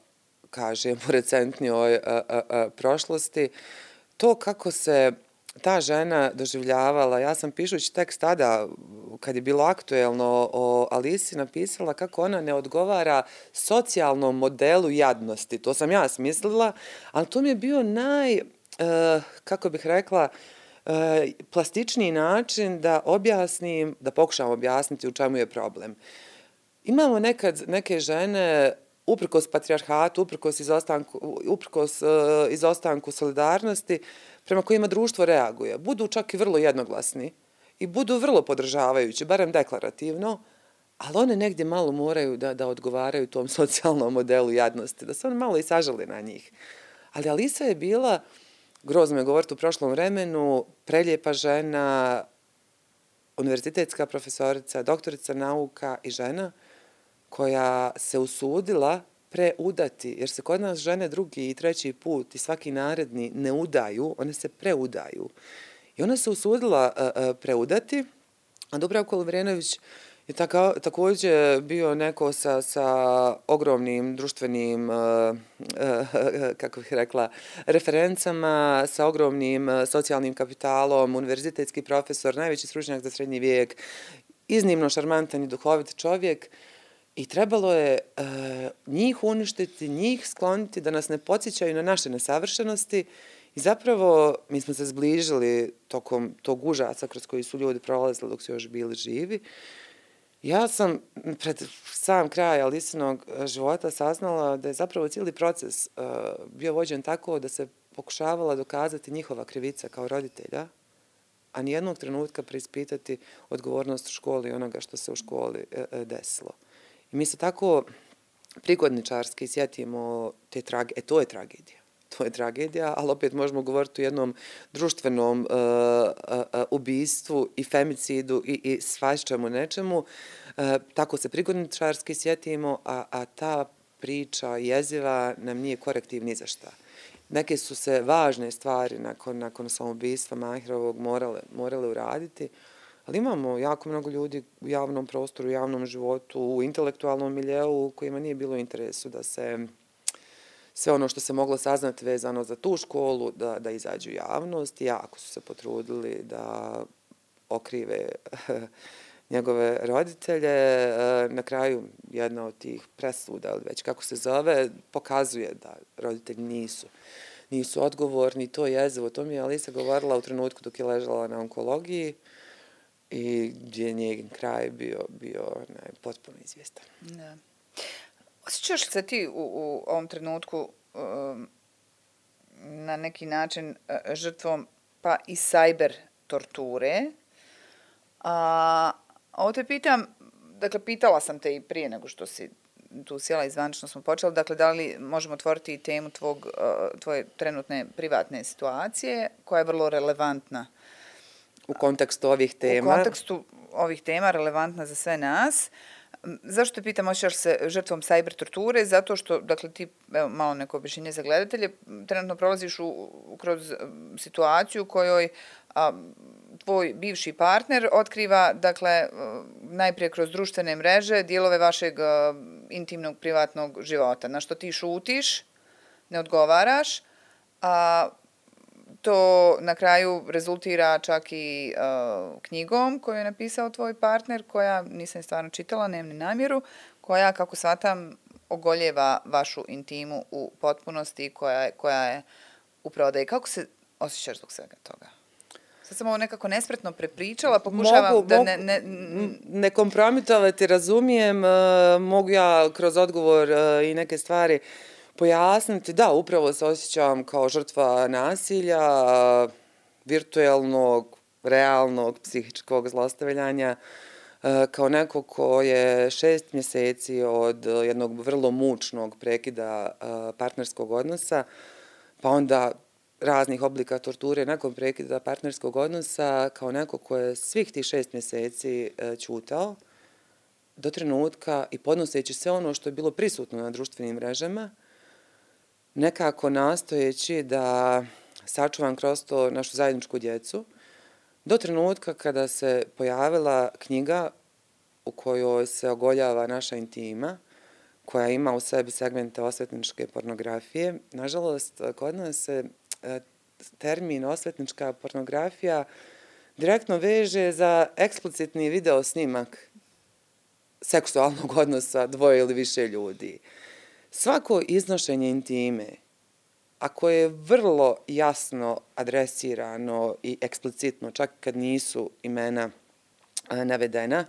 kažem, u recentnijoj a, a, a, prošlosti. To kako se ta žena doživljavala, ja sam pišući tekst tada, kad je bilo aktuelno o Alisi, napisala kako ona ne odgovara socijalnom modelu jadnosti. To sam ja smislila, ali to mi je bio naj, e, kako bih rekla, e, plastičniji način da objasnim, da pokušam objasniti u čemu je problem. Imamo nekad neke žene uprkos patrijarhatu, uprkos izostanku, uprkos uh, izostanku solidarnosti, prema kojima društvo reaguje. Budu čak i vrlo jednoglasni i budu vrlo podržavajući, barem deklarativno, ali one negdje malo moraju da, da odgovaraju tom socijalnom modelu jadnosti, da se one malo i sažali na njih. Ali Alisa je bila, grozno je govoriti u prošlom vremenu, preljepa žena, univerzitetska profesorica, doktorica nauka i žena koja se usudila preudati, jer se kod nas žene drugi i treći put i svaki naredni ne udaju, one se preudaju. I ona se usudila uh, uh, preudati, a Dubravko Lovrenović je tako, također bio neko sa, sa ogromnim društvenim, uh, uh, kako bih rekla, referencama, sa ogromnim socijalnim kapitalom, univerzitetski profesor, najveći stručnjak za srednji vijek, iznimno šarmantan i duhovit čovjek, I trebalo je e, njih uništiti, njih skloniti da nas ne podsjećaju na naše nesavršenosti i zapravo mi smo se zbližili tokom tog užasa kroz koji su ljudi prolazili dok su još bili živi. Ja sam pred sam kraj Alisinog života saznala da je zapravo cijeli proces e, bio vođen tako da se pokušavala dokazati njihova krivica kao roditelja, a nijednog trenutka preispitati odgovornost u školi i onoga što se u školi e, e, desilo. I mi se tako prigodničarski sjetimo te trage, E, to je tragedija. To je tragedija, ali opet možemo govoriti o jednom društvenom uh, uh, ubistvu i femicidu i, i svašćemu nečemu. Uh, tako se prigodničarski sjetimo, a, a ta priča jeziva nam nije korektiv ni za šta. Neke su se važne stvari nakon, nakon samoubistva Mahirovog morale, morale uraditi, Ali imamo jako mnogo ljudi u javnom prostoru, u javnom životu, u intelektualnom miljeu kojima nije bilo interesu da se sve ono što se moglo saznati vezano za tu školu, da, da izađu javnost. Jako su se potrudili da okrive njegove roditelje. E, na kraju jedna od tih presuda, ali već kako se zove, pokazuje da roditelji nisu nisu odgovorni, to je jezivo. To mi je Alisa govorila u trenutku dok je ležala na onkologiji i gdje je njegin kraj bio, bio ne, potpuno izvjestan. Da. Osjećaš se ti u, u ovom trenutku um, na neki način uh, žrtvom pa i sajber torture? A, ovo te pitam, dakle, pitala sam te i prije nego što si tu sjela zvanično smo počeli, dakle, da li možemo otvoriti temu tvog, uh, tvoje trenutne privatne situacije, koja je vrlo relevantna u kontekstu ovih tema. U kontekstu ovih tema, relevantna za sve nas. Zašto te pitam, osjećaš se žrtvom sajber torture? Zato što, dakle, ti, evo, malo neko objašnjenje za gledatelje, trenutno prolaziš u, kroz situaciju u kojoj a, tvoj bivši partner otkriva, dakle, najprije kroz društvene mreže, dijelove vašeg a, intimnog, privatnog života, na što ti šutiš, ne odgovaraš, a to na kraju rezultira čak i uh, knjigom koju je napisao tvoj partner, koja nisam stvarno čitala, nemam ni namjeru, koja, kako shvatam, ogoljeva vašu intimu u potpunosti koja je, koja je u prodaji. Kako se osjećaš zbog svega toga? Sad sam ovo nekako nespretno prepričala, pokušavam mogu, da ne... Ne, ne kompromitovati, razumijem, uh, mogu ja kroz odgovor uh, i neke stvari uh, pojasniti. Da, upravo se osjećam kao žrtva nasilja, virtuelnog, realnog, psihičkog zlostavljanja, e, kao neko ko je šest mjeseci od jednog vrlo mučnog prekida e, partnerskog odnosa, pa onda raznih oblika torture nakon prekida partnerskog odnosa, kao neko ko je svih tih šest mjeseci e, čutao do trenutka i podnoseći sve ono što je bilo prisutno na društvenim mrežama, nekako nastojeći da sačuvam kroz to našu zajedničku djecu, do trenutka kada se pojavila knjiga u kojoj se ogoljava naša intima, koja ima u sebi segmente osvetničke pornografije. Nažalost, kod nas se e, termin osvetnička pornografija direktno veže za eksplicitni video snimak seksualnog odnosa dvoje ili više ljudi. Svako iznošenje intime, ako je vrlo jasno adresirano i eksplicitno, čak kad nisu imena navedena,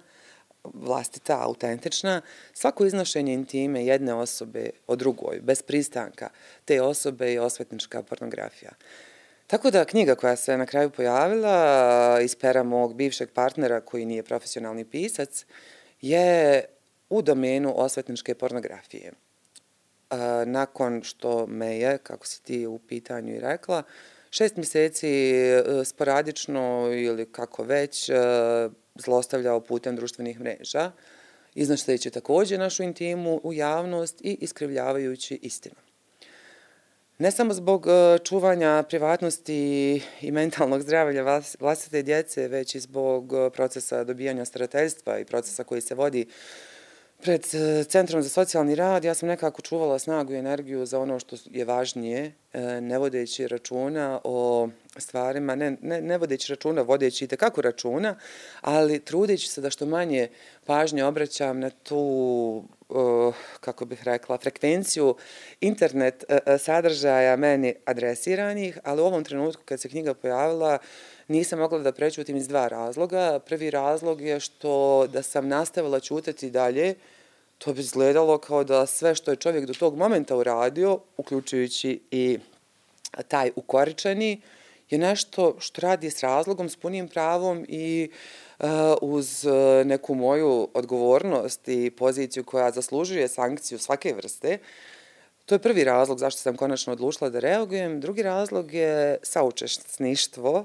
vlastita, autentična, svako iznošenje intime jedne osobe o drugoj, bez pristanka te osobe je osvetnička pornografija. Tako da knjiga koja se na kraju pojavila iz pera mog bivšeg partnera koji nije profesionalni pisac je u domenu osvetničke pornografije nakon što me je, kako si ti u pitanju i rekla, šest mjeseci e, sporadično ili kako već e, zlostavljao putem društvenih mreža, iznošteći također našu intimu u javnost i iskrivljavajući istinu. Ne samo zbog e, čuvanja privatnosti i mentalnog zdravlja vlastite djece, već i zbog procesa dobijanja starateljstva i procesa koji se vodi pred e, Centrom za socijalni rad ja sam nekako čuvala snagu i energiju za ono što je važnije, e, ne vodeći računa o stvarima, ne, ne, ne vodeći računa, vodeći i kako računa, ali trudeći se da što manje pažnje obraćam na tu, e, kako bih rekla, frekvenciju internet sadržaja meni adresiranih, ali u ovom trenutku kad se knjiga pojavila, nisam mogla da prečutim iz dva razloga. Prvi razlog je što da sam nastavila čutati dalje, to bi izgledalo kao da sve što je čovjek do tog momenta uradio, uključujući i taj ukoričeni, je nešto što radi s razlogom, s punim pravom i uh, uz e, neku moju odgovornost i poziciju koja zaslužuje sankciju svake vrste. To je prvi razlog zašto sam konačno odlučila da reagujem. Drugi razlog je saučešništvo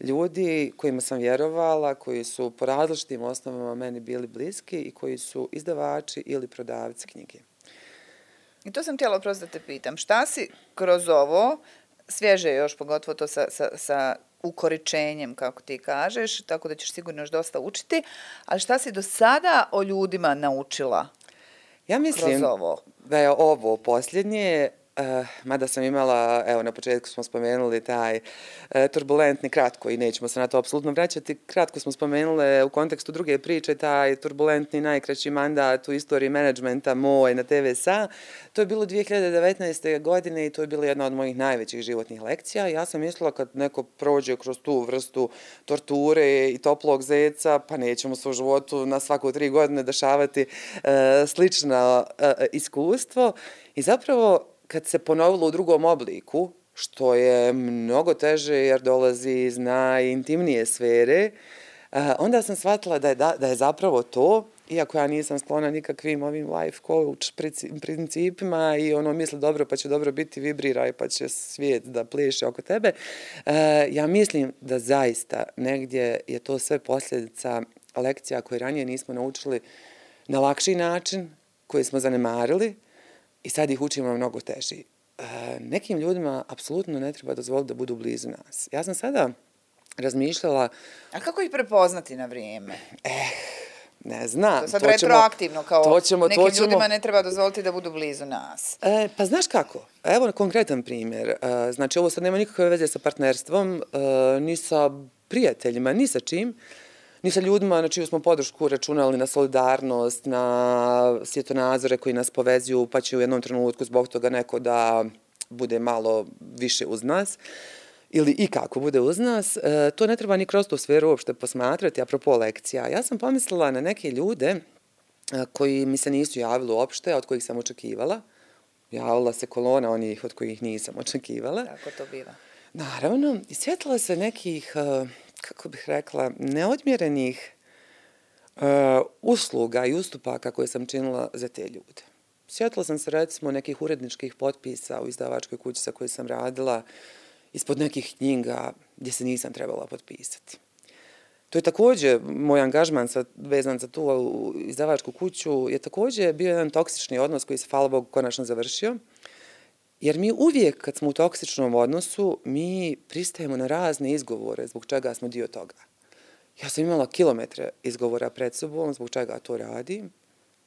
ljudi kojima sam vjerovala, koji su po različitim osnovama meni bili bliski i koji su izdavači ili prodavci knjige. I to sam htjela prosto da te pitam. Šta si kroz ovo, svježe još pogotovo to sa, sa, sa ukoričenjem, kako ti kažeš, tako da ćeš sigurno još dosta učiti, ali šta si do sada o ljudima naučila ja mislim kroz ovo? da je ovo posljednje Uh, mada sam imala, evo na početku smo spomenuli taj uh, turbulentni kratko i nećemo se na to apsolutno vraćati. Kratko smo spomenule u kontekstu druge priče taj turbulentni najkraći mandat u istoriji menadžmenta moj na TVSA. To je bilo 2019. godine i to je bila jedna od mojih najvećih životnih lekcija. Ja sam mislila kad neko prođe kroz tu vrstu torture i toplog zeca, pa nećemo se u životu na svaku tri godine dešavati eh, uh, slično uh, iskustvo. I zapravo kad se ponovilo u drugom obliku, što je mnogo teže jer dolazi iz najintimnije sfere, onda sam shvatila da je, da, da je zapravo to, iako ja nisam sklona nikakvim ovim life coach principima i ono misli dobro pa će dobro biti, vibriraj pa će svijet da pleše oko tebe, ja mislim da zaista negdje je to sve posljedica lekcija koje ranije nismo naučili na lakši način, koje smo zanemarili, i sad ih učimo mnogo teži. E, nekim ljudima apsolutno ne treba dozvoliti da budu blizu nas. Ja sam sada razmišljala... A kako ih prepoznati na vrijeme? Eh, ne znam. To sad to retroaktivno, kao to ćemo, nekim to ćemo, ljudima ne treba dozvoliti da budu blizu nas. E, pa znaš kako? Evo konkretan primjer. E, znači, ovo sad nema nikakve veze sa partnerstvom, e, ni sa prijateljima, ni sa čim. E, ni sa ljudima na čiju smo podršku računali na solidarnost, na svjetonazore koji nas povezuju, pa će u jednom trenutku zbog toga neko da bude malo više uz nas ili i kako bude uz nas, e, to ne treba ni kroz tu sferu uopšte posmatrati, apropo lekcija. Ja sam pomislila na neke ljude e, koji mi se nisu javili uopšte, od kojih sam očekivala. Javila se kolona onih od kojih nisam očekivala. Tako to biva. Naravno, i se nekih uh, kako bih rekla, neodmjerenih uh, usluga i ustupaka koje sam činila za te ljude. Sjetila sam se recimo nekih uredničkih potpisa u izdavačkoj kući sa kojoj sam radila ispod nekih knjiga gdje se nisam trebala potpisati. To je također, moj angažman sa, vezan za tu izdavačku kuću, je također bio jedan toksični odnos koji se, hvala Bogu, konačno završio. Jer mi uvijek kad smo u toksičnom odnosu, mi pristajemo na razne izgovore zbog čega smo dio toga. Ja sam imala kilometre izgovora pred sobom zbog čega to radim,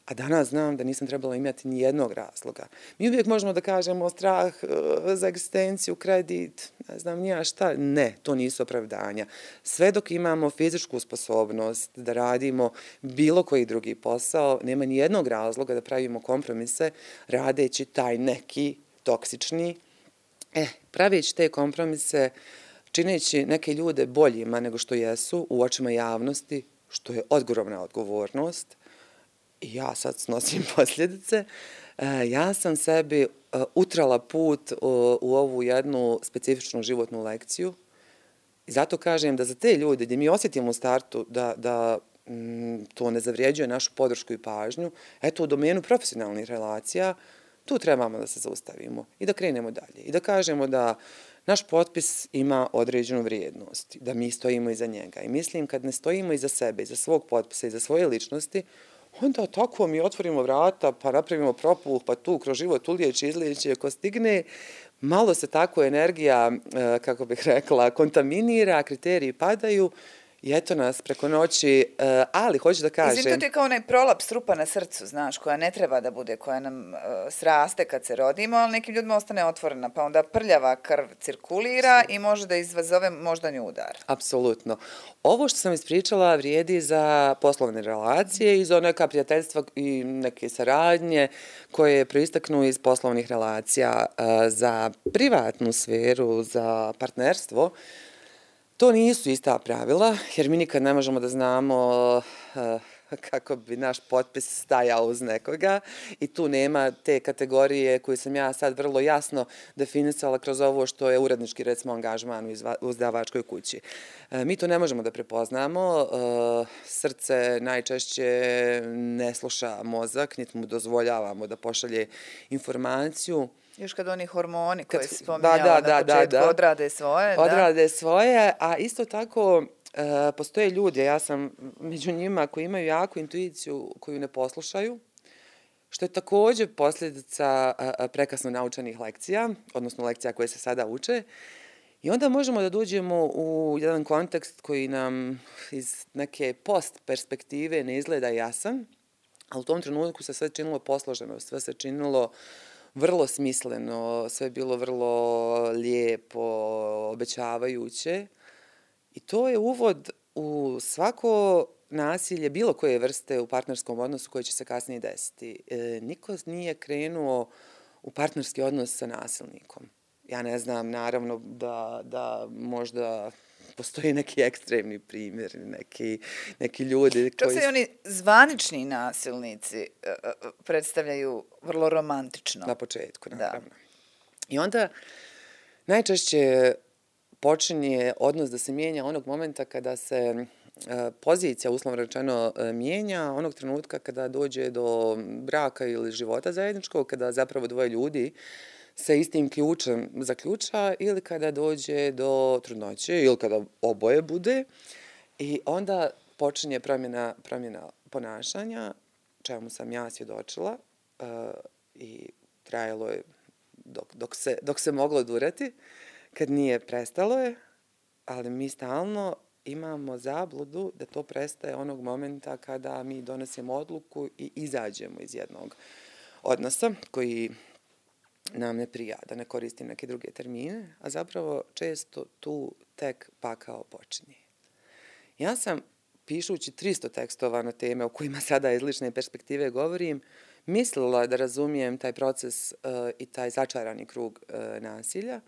a danas znam da nisam trebala imati ni jednog razloga. Mi uvijek možemo da kažemo strah eh, za egzistenciju, kredit, ne znam nija šta. Ne, to nisu opravdanja. Sve dok imamo fizičku sposobnost da radimo bilo koji drugi posao, nema ni jednog razloga da pravimo kompromise radeći taj neki toksični. E, pravići te kompromise, čineći neke ljude boljima nego što jesu u očima javnosti, što je odgovorna odgovornost, i ja sad snosim posljedice, e, ja sam sebi e, utrala put e, u ovu jednu specifičnu životnu lekciju i zato kažem da za te ljude gdje mi osjetimo u startu da, da mm, to ne zavrijeđuje našu podršku i pažnju, eto u domenu profesionalnih relacija, tu trebamo da se zaustavimo i da krenemo dalje. I da kažemo da naš potpis ima određenu vrijednost, da mi stojimo iza njega. I mislim, kad ne stojimo iza sebe, iza svog potpisa, iza svoje ličnosti, onda tako mi otvorimo vrata, pa napravimo propuh, pa tu kroz život ulijeći, izlijeći, ako stigne, malo se tako energija, eh, kako bih rekla, kontaminira, kriteriji padaju, I eto nas preko noći, uh, ali hoću da kažem... Izvim, to je kao onaj prolap strupa na srcu, znaš, koja ne treba da bude, koja nam uh, sraste kad se rodimo, ali nekim ljudima ostane otvorena, pa onda prljava krv cirkulira i može da izvazove moždani udar. Apsolutno. Ovo što sam ispričala vrijedi za poslovne relacije i za neka prijateljstva i neke saradnje koje proistaknu iz poslovnih relacija uh, za privatnu sferu, za partnerstvo. To nisu ista pravila, jer mi nikad ne možemo da znamo eh, kako bi naš potpis stajao uz nekoga. I tu nema te kategorije koje sam ja sad vrlo jasno definisala kroz ovo što je urednički recimo angažman u izdavačkoj kući. Eh, mi to ne možemo da prepoznamo, uh, srce najčešće ne sluša mozak, niti mu dozvoljavamo da pošalje informaciju, Još kad oni hormoni koji si spominjala da, da, na početku da, da. odrade svoje. Odrade da. svoje, a isto tako uh, postoje ljudi, ja sam među njima koji imaju jaku intuiciju koju ne poslušaju, što je također posljedica uh, prekasno naučenih lekcija, odnosno lekcija koje se sada uče. I onda možemo da dođemo u jedan kontekst koji nam iz neke post perspektive ne izgleda jasan, ali u tom trenutku se sve činilo posloženo, sve se činilo uh, vrlo smisleno, sve je bilo vrlo lijepo, obećavajuće. I to je uvod u svako nasilje bilo koje vrste u partnerskom odnosu koje će se kasnije desiti. E, niko nije krenuo u partnerski odnos sa nasilnikom. Ja ne znam, naravno, da, da možda postoji neki ekstremni primjer, neki, neki ljudi koji... Čak se oni zvanični nasilnici e, e, predstavljaju vrlo romantično. Na početku, naravno. Da. I onda najčešće počinje odnos da se mijenja onog momenta kada se e, pozicija, uslovno rečeno, mijenja onog trenutka kada dođe do braka ili života zajedničkog, kada zapravo dvoje ljudi sa istim ključem zaključa ili kada dođe do trudnoće ili kada oboje bude. I onda počinje promjena, promjena ponašanja, čemu sam ja svjedočila uh, i trajalo je dok, dok, se, dok se moglo durati, kad nije prestalo je, ali mi stalno imamo zabludu da to prestaje onog momenta kada mi donesemo odluku i izađemo iz jednog odnosa koji nam ne prija, da ne koristim neke druge termine, a zapravo često tu tek pakao počinje. Ja sam, pišući 300 tekstova na teme o kojima sada iz lične perspektive govorim, mislila da razumijem taj proces uh, i taj začarani krug uh, nasilja.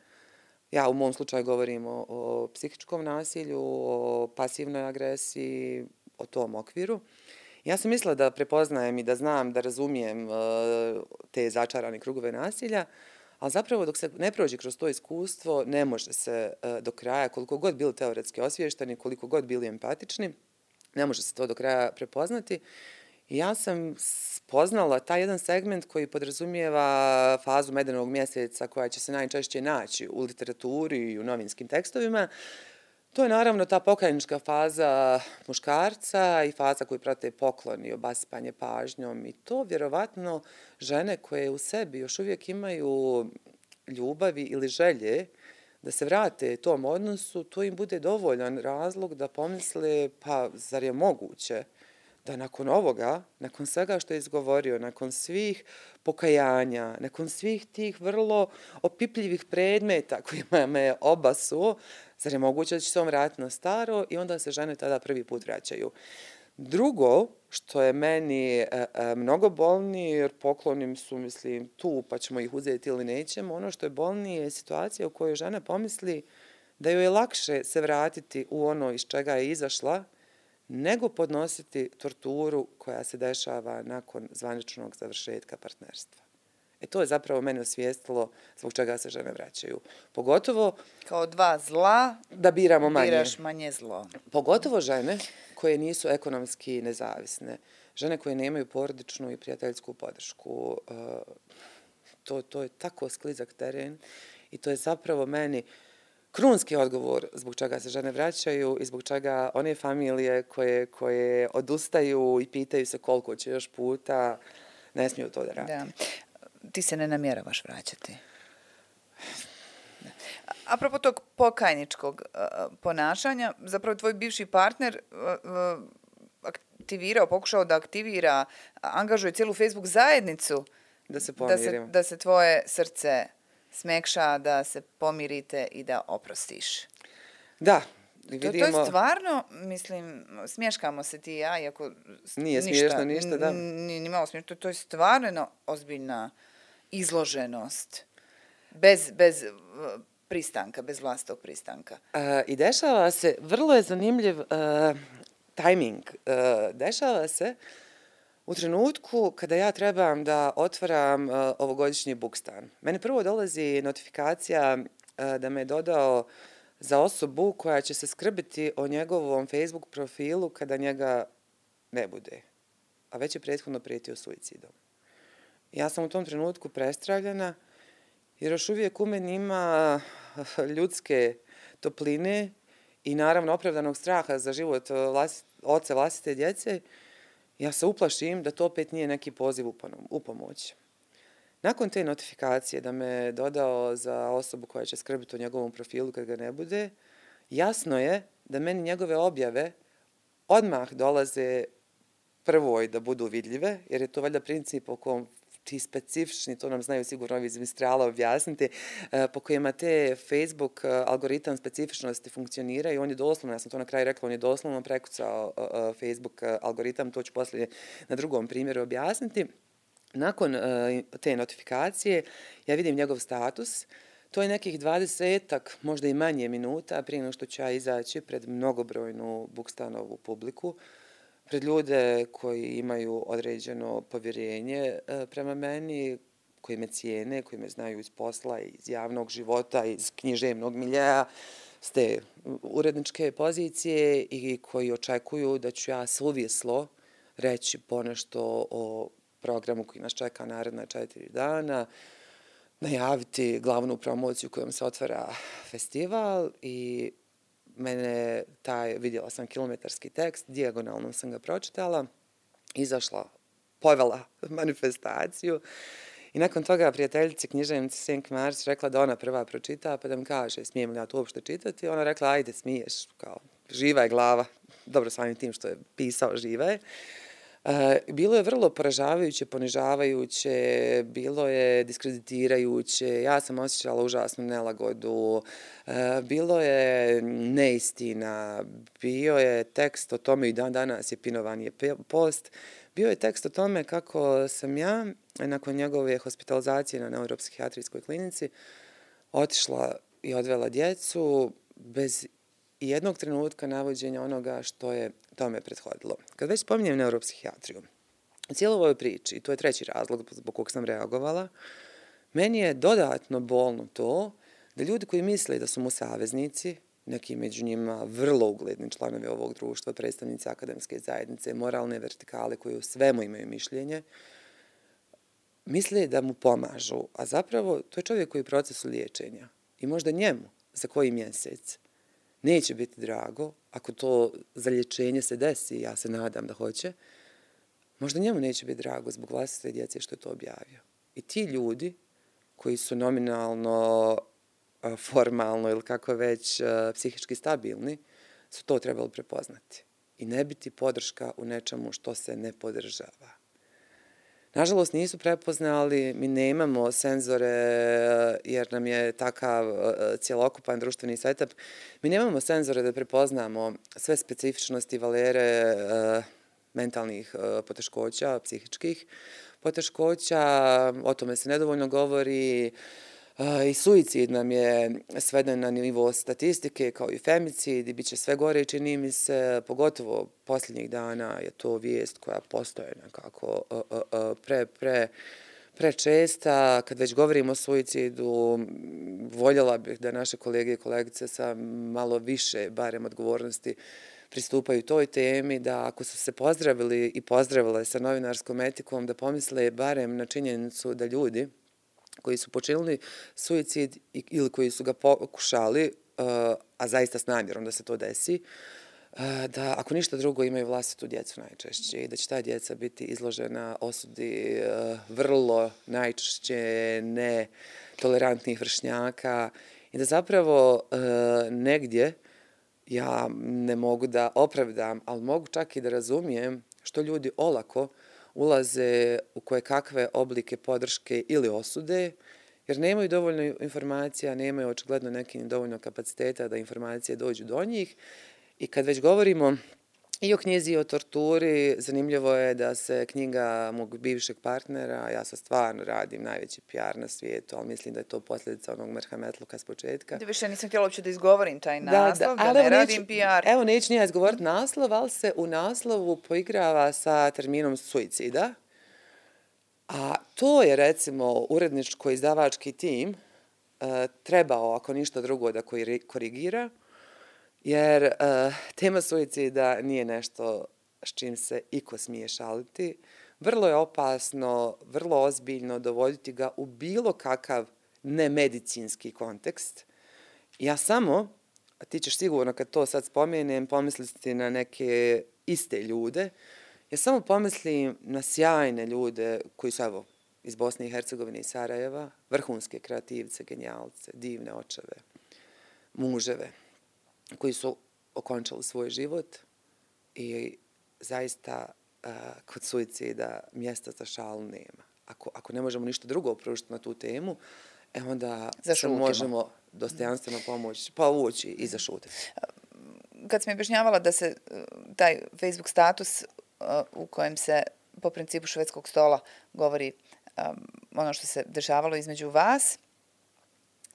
Ja u mom slučaju govorim o, o psihičkom nasilju, o pasivnoj agresiji, o tom okviru. Uh, Ja sam mislila da prepoznajem i da znam, da razumijem uh, te začarane krugove nasilja, ali zapravo dok se ne prođe kroz to iskustvo, ne može se uh, do kraja, koliko god bili teoretski osvješteni, koliko god bili empatični, ne može se to do kraja prepoznati. I ja sam spoznala taj jedan segment koji podrazumijeva fazu medenog mjeseca koja će se najčešće naći u literaturi i u novinskim tekstovima, To je naravno ta pokajnička faza muškarca i faza koju prate poklon i obaspanje pažnjom. I to vjerovatno žene koje u sebi još uvijek imaju ljubavi ili želje da se vrate tom odnosu, to im bude dovoljan razlog da pomisle pa zar je moguće da nakon ovoga, nakon svega što je izgovorio, nakon svih pokajanja, nakon svih tih vrlo opipljivih predmeta kojima me obasuo, zar je moguće da će se on vratiti na staro i onda se žene tada prvi put vraćaju. Drugo, što je meni e, e, mnogo bolnije, jer poklonim su, mislim, tu, pa ćemo ih uzeti ili nećemo, ono što je bolnije je situacija u kojoj žena pomisli da joj je lakše se vratiti u ono iz čega je izašla, nego podnositi torturu koja se dešava nakon zvaničnog završetka partnerstva. E to je zapravo mene osvijestilo zbog čega se žene vraćaju. Pogotovo... Kao dva zla, da biramo manje. biraš manje zlo. Pogotovo žene koje nisu ekonomski nezavisne. Žene koje nemaju porodičnu i prijateljsku podršku. E, to, to je tako sklizak teren i to je zapravo meni krunski odgovor zbog čega se žene vraćaju i zbog čega one familije koje, koje odustaju i pitaju se koliko će još puta, ne smiju to da radi. Da ti se ne namjeravaš vraćati. Apropo tog pokajničkog uh, ponašanja, zapravo tvoj bivši partner uh, aktivirao, pokušao da aktivira, angažuje cijelu Facebook zajednicu da se Da se, da se tvoje srce smekša, da se pomirite i da oprostiš. Da, vidimo... To, to je stvarno, mislim, smješkamo se ti i ja, iako... Nije ništa, smiješno ništa, da. Nije malo smiješno, to je stvarno jedna ozbiljna izloženost bez, bez eh, pristanka, bez vlastog pristanka. E, I dešava se, vrlo je zanimljiv e, tajming, e, dešava se u trenutku kada ja trebam da otvaram e, ovogodišnji bukstan. Mene prvo dolazi notifikacija e, da me je dodao za osobu koja će se skrbiti o njegovom Facebook profilu kada njega ne bude. A već je prethodno prijetio suicidom. Ja sam u tom trenutku prestravljena, jer još uvijek u meni ima eh, ljudske topline i naravno opravdanog straha za život eh, vlast, oce vlastite djece, ja se uplašim da to opet nije neki poziv u pomoć. Nakon te notifikacije da me dodao za osobu koja će skrbiti o njegovom profilu kad ga ne bude, jasno je da meni njegove objave odmah dolaze prvoj da budu vidljive, jer je to valjda princip o kom ti specifični, to nam znaju sigurno ovi iz Mistrala objasniti, e, po kojima te Facebook e, algoritam specifičnosti funkcionira i on je doslovno, ja sam to na kraju rekla, on je doslovno prekucao e, Facebook algoritam, to ću poslije na drugom primjeru objasniti. Nakon te notifikacije ja vidim njegov status, To je nekih dvadesetak, možda i manje minuta prije nego što ću ja izaći pred mnogobrojnu Bukstanovu publiku pred ljude koji imaju određeno povjerenje e, prema meni, koji me cijene, koji me znaju iz posla, iz javnog života, iz književnog miljeja, s te uredničke pozicije i koji očekuju da ću ja suvislo reći ponešto o programu koji nas čeka naredna četiri dana, najaviti glavnu promociju kojom se otvara festival i mene taj, vidjela sam kilometarski tekst, dijagonalno sam ga pročitala, izašla, povela manifestaciju i nakon toga prijateljici književnici Senk Mars rekla da ona prva pročita, pa da mi kaže smijem li ja to uopšte čitati, ona rekla ajde smiješ, kao živa je glava, dobro samim tim što je pisao živa je. E, bilo je vrlo poražavajuće, ponižavajuće, bilo je diskreditirajuće, ja sam osjećala užasnu nelagodu, e, bilo je neistina, bio je tekst o tome i dan danas je pinovan je post, bio je tekst o tome kako sam ja, nakon njegove hospitalizacije na neuropsihijatrijskoj klinici, otišla i odvela djecu bez i jednog trenutka navođenja onoga što je tome prethodilo. Kad već spominjem neuropsihijatriju, u cijeloj ovoj priči, i to je treći razlog zbog kog sam reagovala, meni je dodatno bolno to da ljudi koji misle da su mu saveznici, neki među njima vrlo ugledni članovi ovog društva, predstavnici akademske zajednice, moralne vertikale koji u svemu imaju mišljenje, misle da mu pomažu, a zapravo to je čovjek koji je u procesu liječenja. I možda njemu, za koji mjesec, neće biti drago, ako to zalječenje se desi, ja se nadam da hoće, možda njemu neće biti drago zbog vlastite djece što je to objavio. I ti ljudi koji su nominalno, formalno ili kako već psihički stabilni, su to trebali prepoznati. I ne biti podrška u nečemu što se ne podržava. Nažalost, nisu prepoznali, mi nemamo senzore eh, jer nam je takav eh, cjelokupan društveni setup. Mi nemamo senzore da prepoznamo sve specifičnosti valere eh, mentalnih poteškoća, psihičkih poteškoća. O tome se nedovoljno govori. E, I suicid nam je sveden na nivo statistike kao i femicid i bit će sve gore čini mi se, pogotovo posljednjih dana je to vijest koja postoje nekako e, e, pre, pre, prečesta. Kad već govorimo o suicidu, voljela bih da naše kolege i kolegice sa malo više, barem odgovornosti, pristupaju toj temi, da ako su se pozdravili i pozdravile sa novinarskom etikom, da pomisle barem na činjenicu da ljudi, koji su počinili suicid ili koji su ga pokušali, uh, a zaista s namjerom da se to desi, uh, da ako ništa drugo imaju vlastitu djecu najčešće i da će ta djeca biti izložena osudi uh, vrlo najčešće netolerantnih vršnjaka i da zapravo negdje ja ne mogu da opravdam, ali mogu čak i da razumijem što ljudi olako uh, ulaze u koje kakve oblike podrške ili osude, jer nemaju dovoljno informacija, nemaju očigledno neki dovoljno kapaciteta da informacije dođu do njih. I kad već govorimo I o knjizi i o torturi, zanimljivo je da se knjiga mog bivšeg partnera, ja sa stvarno radim najveći PR na svijetu, ali mislim da je to posljedica onog mrhametluka s početka. Da više nisam htjela uopće da izgovorim taj naslov, da, da, da ne radim PR. Evo, neću nije izgovoriti naslov, ali se u naslovu poigrava sa terminom suicida. A to je, recimo, uredničko-izdavački tim uh, trebao, ako ništa drugo, da korigira, Jer uh, tema suicida nije nešto s čim se iko smije šaliti. Vrlo je opasno, vrlo ozbiljno dovoditi ga u bilo kakav nemedicinski kontekst. Ja samo, a ti ćeš sigurno kad to sad spomenem, pomisliti na neke iste ljude, ja samo pomislim na sjajne ljude koji su, evo, iz Bosne i Hercegovine i Sarajeva, vrhunske kreativce, genijalce, divne očeve, muževe koji su okončali svoj život i zaista uh, kod suicida mjesta za šalu nema. ako, ako ne možemo ništa drugo pružiti na tu temu, e onda se možemo dostojanstveno pomoći, povući i zašutiti. Kad sam objašnjavala da se uh, taj Facebook status uh, u kojem se po principu švedskog stola govori um, ono što se dešavalo između vas,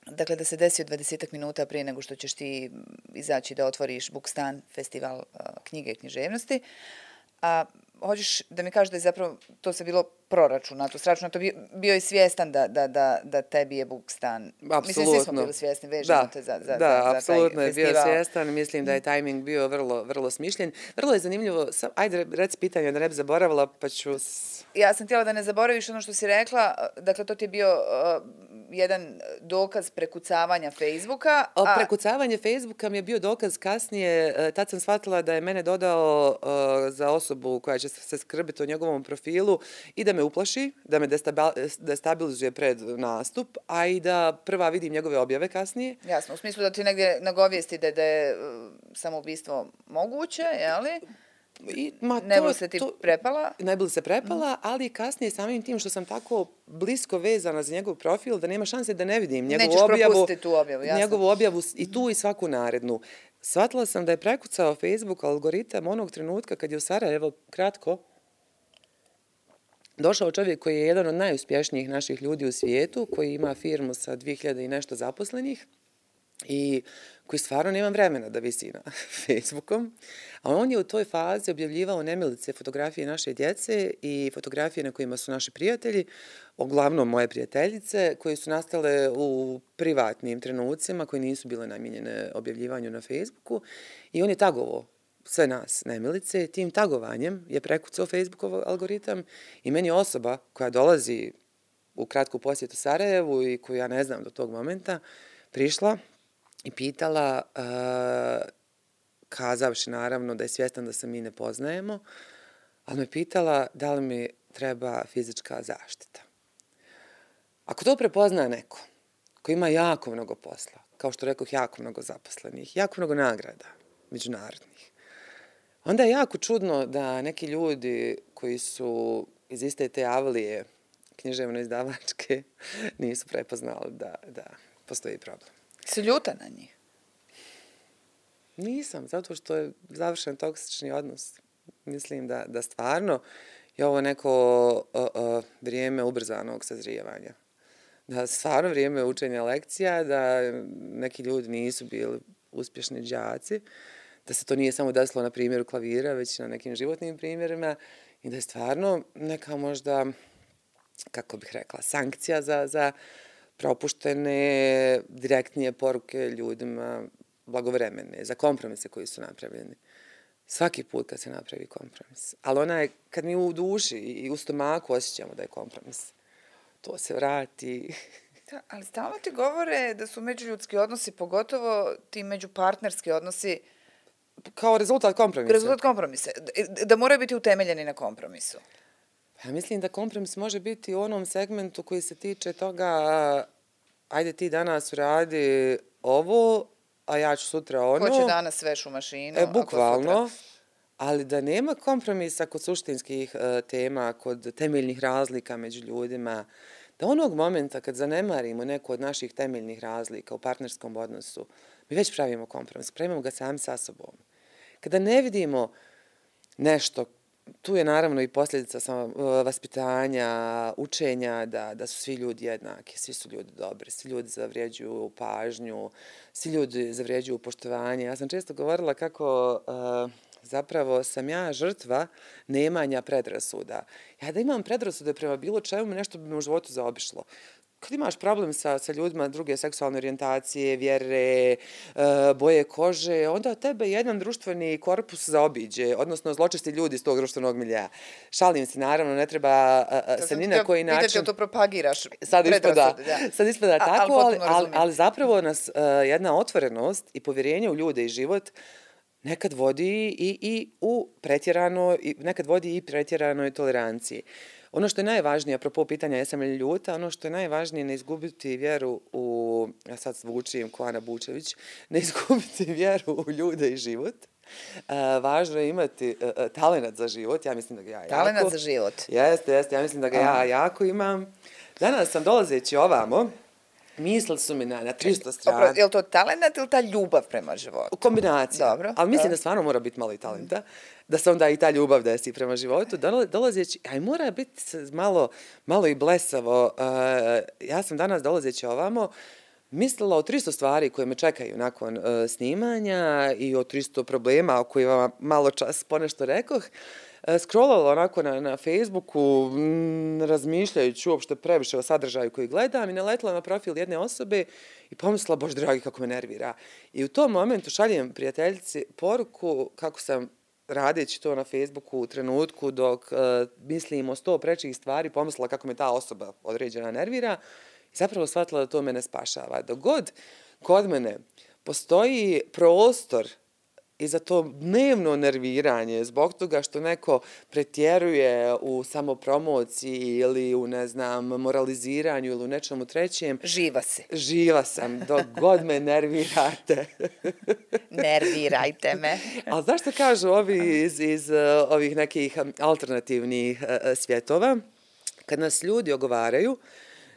dakle da se desi od 20 minuta prije nego što ćeš ti izaći da otvoriš Bukstan, festival knjige i književnosti, a hoćeš da mi kažeš da je zapravo to se bilo proračunato, sračunato, bio, bio je svjestan da, da, da, da tebi je Bukstan. Mislim, svi smo bili svjesni, vežemo da, te za, za, da, za, za apsolutno je bio svjestan. Mislim da je tajming bio vrlo, vrlo smišljen. Vrlo je zanimljivo. Sam, ajde, reci pitanje da ne bi zaboravila, pa ću... Ja sam htjela da ne zaboraviš ono što si rekla, dakle to ti je bio uh, jedan dokaz prekucavanja Facebooka. O, prekucavanje Facebooka mi je bio dokaz kasnije, e, tad sam shvatila da je mene dodao e, za osobu koja će se skrbiti o njegovom profilu i da me uplaši, da me destabilizuje pred nastup, a i da prva vidim njegove objave kasnije. Jasno, u smislu da ti negdje nagovijesti da, da je uh, samoubistvo moguće, jeli? I, ma, Ne to- se ti to- prepala. Ne bi se prepala, ali kasnije samim tim što sam tako blisko vezana za njegov profil, da nema šanse da ne vidim njegovu Nećeš objavu. propustiti tu objavu, jasno. Njegovu objavu i tu i svaku narednu. Shvatila sam da je prekucao Facebook algoritam onog trenutka kad je u Sarajevo, kratko, došao čovjek koji je jedan od najuspješnijih naših ljudi u svijetu, koji ima firmu sa 2000 i nešto zaposlenih i koji stvarno nema vremena da visi na Facebookom. A on je u toj fazi objavljivao nemilice fotografije naše djece i fotografije na kojima su naši prijatelji, uglavnom moje prijateljice, koje su nastale u privatnim trenucima koji nisu bile namijenjene objavljivanju na Facebooku. I on je tagovo sve nas nemilice. Tim tagovanjem je prekucao Facebookov algoritam i meni osoba koja dolazi u kratku posjetu Sarajevu i koju ja ne znam do tog momenta, prišla i pitala, uh, kazavši naravno da je svjestan da se mi ne poznajemo, ali me pitala da li mi treba fizička zaštita. Ako to prepozna neko ko ima jako mnogo posla, kao što rekoh, jako mnogo zaposlenih, jako mnogo nagrada međunarodnih, onda je jako čudno da neki ljudi koji su iz iste te avlije književno izdavačke nisu prepoznali da, da postoji problem. Si ljuta na njih? Nisam, zato što je završen toksični odnos. Mislim da, da stvarno je ovo neko uh, uh, vrijeme ubrzanog sazrijevanja. Da stvarno vrijeme učenja lekcija, da neki ljudi nisu bili uspješni đaci, da se to nije samo desilo na primjeru klavira, već na nekim životnim primjerima i da je stvarno neka možda, kako bih rekla, sankcija za, za propuštene direktnije poruke ljudima blagovremene, za kompromise koji su napravljeni. Svaki put kad se napravi kompromis. Ali ona je, kad mi u duši i u stomaku osjećamo da je kompromis, to se vrati. Da, ali stalno ti govore da su međuljudski odnosi, pogotovo ti međupartnerski odnosi, Kao rezultat kompromisa. rezultat kompromise, da- da moraju biti utemeljeni na kompromisu. Ja mislim da kompromis može biti u onom segmentu koji se tiče toga ajde ti danas uradi ovo, a ja ću sutra ono. Ko će danas sveš u mašinu? E, bukvalno. sutra? Ali da nema kompromisa kod suštinskih e, tema, kod temeljnih razlika među ljudima, da onog momenta kad zanemarimo neku od naših temeljnih razlika u partnerskom odnosu, mi već pravimo kompromis, pravimo ga sami sa sobom. Kada ne vidimo nešto, tu je naravno i posljedica sam, e, vaspitanja, učenja da, da su svi ljudi jednaki, svi su ljudi dobri, svi ljudi zavrijeđuju pažnju, svi ljudi zavrijeđuju poštovanje. Ja sam često govorila kako uh, zapravo sam ja žrtva nemanja predrasuda. Ja da imam predrasude prema bilo čemu, nešto bi me u životu zaobišlo kad imaš problem sa, sa ljudima druge seksualne orijentacije, vjere, e, boje kože, onda tebe jedan društveni korpus zaobiđe, odnosno zločesti ljudi iz tog društvenog milija. Šalim se, naravno, ne treba a, a, To se ni na koji način... jel to propagiraš Sad ispada, da. sad ispada A- tako, ali, ali, ali zapravo nas uh, jedna otvorenost i povjerenje u ljude i život nekad vodi i, i u pretjerano, i nekad vodi i pretjeranoj toleranciji. Ono što je najvažnije, apropo pitanja jesam li ljuta, ono što je najvažnije ne izgubiti vjeru u, ja sad zvučim ko Ana Bučević, ne izgubiti vjeru u ljude i život. Uh, važno je imati uh, uh, talent za život, ja mislim da ga ja jako... za život. Jeste, jeste, ja mislim da ga ja jako imam. Danas sam dolazeći ovamo, Mislili su mi na, na 300 strana. Opro, je li to talent ili ta ljubav prema životu? Kombinacija. Dobro. Ali mislim da stvarno mora biti malo i talenta. Da se onda i ta ljubav desi prema životu. Dolazeći, aj mora biti malo, malo i blesavo. Uh, ja sam danas dolazeći ovamo, mislila o 300 stvari koje me čekaju nakon uh, snimanja i o 300 problema o kojima malo čas ponešto rekoh. Uh, E, scrollala onako na, na Facebooku, m, razmišljajući uopšte previše o sadržaju koji gledam i naletila na profil jedne osobe i pomislila, bož dragi, kako me nervira. I u tom momentu šaljem prijateljici poruku kako sam radeći to na Facebooku u trenutku dok uh, mislim o sto prečih stvari, pomislila kako me ta osoba određena nervira i zapravo shvatila da to mene spašava. Dogod kod mene postoji prostor i za to dnevno nerviranje zbog toga što neko pretjeruje u samopromociji ili u, ne znam, moraliziranju ili u nečemu trećem. Živa se. Živa sam, dok god me nervirate. Nervirajte me. Ali zašto kažu ovi iz, iz uh, ovih nekih um, alternativnih uh, svjetova? Kad nas ljudi ogovaraju,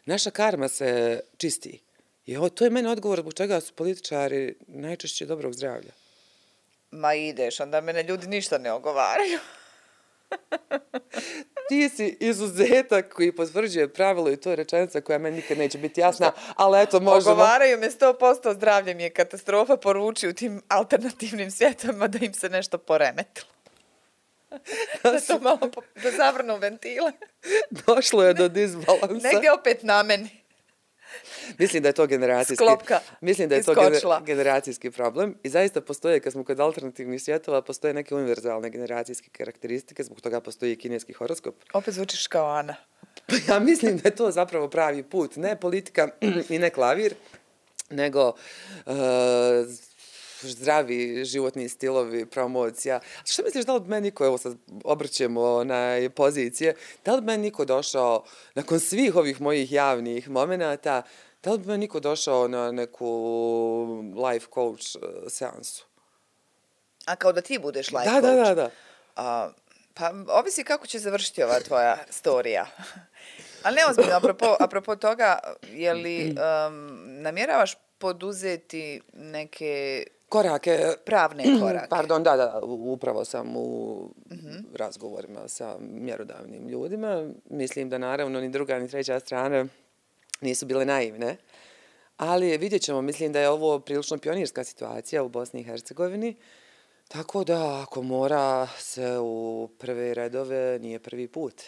naša karma se čisti. I to je meni odgovor zbog čega su političari najčešće dobrog zdravlja. Ma ideš, onda mene ljudi ništa ne ogovaraju. Ti si izuzetak koji potvrđuje pravilo i to je rečenica koja meni nikad neće biti jasna, ali eto možemo... Ogovaraju me 100% zdravlje mi je katastrofa poruči u tim alternativnim svjetovima da im se nešto poremetilo. da to malo po, da zavrnu ventile. Došlo je do disbalansa. Negdje opet na meni. Mislim da je to generacijski Sklopka. Mislim da je iskočila. to generacijski problem. I zaista postoje kad smo kod alternativnih svjetova postoje neke univerzalne generacijske karakteristike zbog toga postoji i kineski horoskop. Opet zvučiš kao Ana. Ja mislim da je to zapravo pravi put. Ne politika i ne klavir nego uh, zdravi životni stilovi, promocija. Što misliš, da li bi meni niko, evo sad obrćemo na pozicije, da li bi meni niko došao, nakon svih ovih mojih javnih momenata, Da li bi me niko došao na neku life coach uh, seansu? A kao da ti budeš life da, coach? Da, da, da. A, pa ovisi kako će završiti ova tvoja storija. Ali ne ozbiljno, apropo, apropo toga, je li um, namjeravaš poduzeti neke korake pravne korake. Pardon, da, da, upravo sam u mm -hmm. razgovorima sa mjerodavnim ljudima. Mislim da naravno ni druga ni treća strana nisu bile naivne. Ali vidjet ćemo, mislim da je ovo prilično pionirska situacija u Bosni i Hercegovini. Tako da, ako mora se u prve redove, nije prvi put.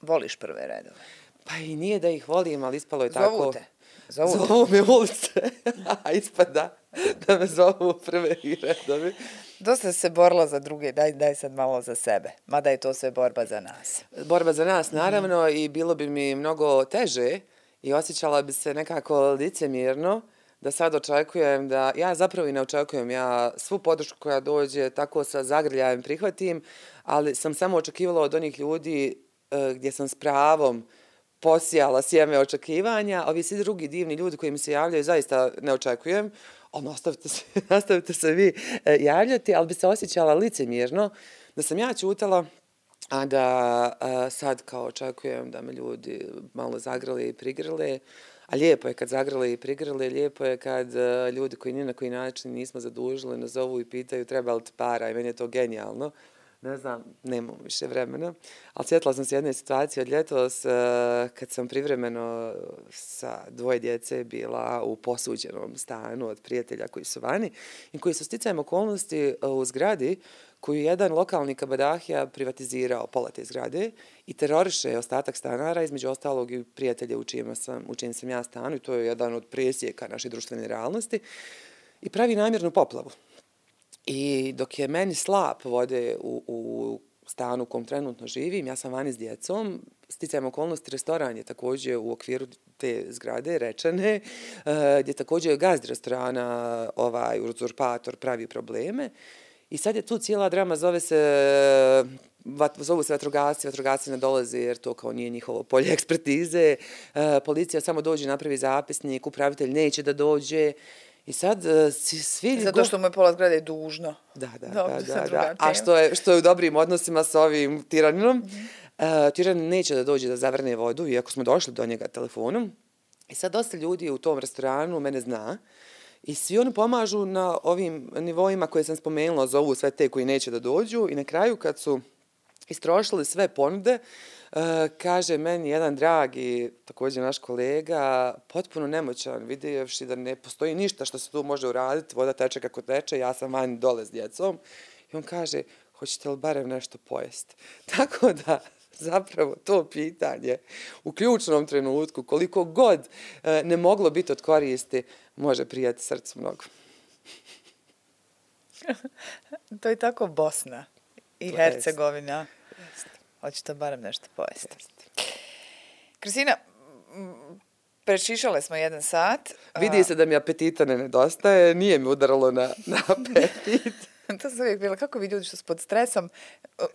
Voliš prve redove? Pa i nije da ih volim, ali ispalo je Zovu tako... Te. Zovu te. Zovu me ulice. A ispada da me zovu u prve redovi. Dosta se borila za druge, daj, daj sad malo za sebe. Mada je to sve borba za nas. Borba za nas, naravno, mm. i bilo bi mi mnogo teže i osjećala bi se nekako licemirno da sad očekujem da, ja zapravo i ne očekujem, ja svu podršku koja dođe tako sa zagrljajem prihvatim, ali sam samo očekivala od onih ljudi e, gdje sam s pravom posijala sjeme očekivanja, ovi svi drugi divni ljudi koji mi se javljaju, zaista ne očekujem ono, nastavite se, nastavite se vi e, javljati, ali bi se osjećala licemirno da sam ja čutala, a da a, sad kao očekujem da me ljudi malo zagrali i prigrali, a lijepo je kad zagrale i prigrle, lijepo je kad a, ljudi koji ni na koji način nismo zadužili nazovu i pitaju treba li ti para? I meni je to genijalno ne znam, nemam više vremena, ali sjetila sam se jedne situacije od ljetos eh, kad sam privremeno sa dvoje djece bila u posuđenom stanu od prijatelja koji su vani i koji su sticajem okolnosti eh, u zgradi koju jedan lokalni kabadahija privatizirao pola te zgrade i teroriše ostatak stanara, između ostalog i prijatelje u čijem sam, u čijem sam ja stanu i to je jedan od presjeka naše društvene realnosti i pravi namjernu poplavu. I dok je meni slap vode u, u stanu u kom trenutno živim, ja sam vani s djecom, sticajem okolnosti, restoran je također u okviru te zgrade, rečene, e, gdje također gazd restorana, ovaj uzurpator, pravi probleme. I sad je tu cijela drama, zove se, vat, zovu se vatrogasci, vatrogasci ne dolaze jer to kao nije njihovo polje ekspertize. e, policija samo dođe, napravi zapisnik, upravitelj neće da dođe. I sad uh, svi. Zato što mu je pola zgrade dužno. Da, da, Dobro, da, da. A što je, što je u dobrim odnosima sa ovim tiraninom, mm -hmm. uh, tiranin neće da dođe da zavrne vodu, iako smo došli do njega telefonom. I sad dosta ljudi u tom restoranu mene zna i svi oni pomažu na ovim nivoima koje sam spomenula, zovu sve te koji neće da dođu i na kraju kad su istrošili sve ponude, uh, kaže meni jedan dragi, također naš kolega, potpuno nemoćan, vidjevši da ne postoji ništa što se tu može uraditi, voda teče kako teče, ja sam van dole s djecom. I on kaže, hoćete li barem nešto pojesti? Tako da, zapravo to pitanje u ključnom trenutku, koliko god uh, ne moglo biti od koristi, može prijati srcu mnogo. to je tako Bosna i To Hercegovina. Hoćete barem nešto pojesti. Kristina, m, prešišale smo jedan sat. Vidi se da mi apetita ne nedostaje, nije mi udaralo na, na apetit. to sam uvijek bila, kako vi ljudi što su pod stresom,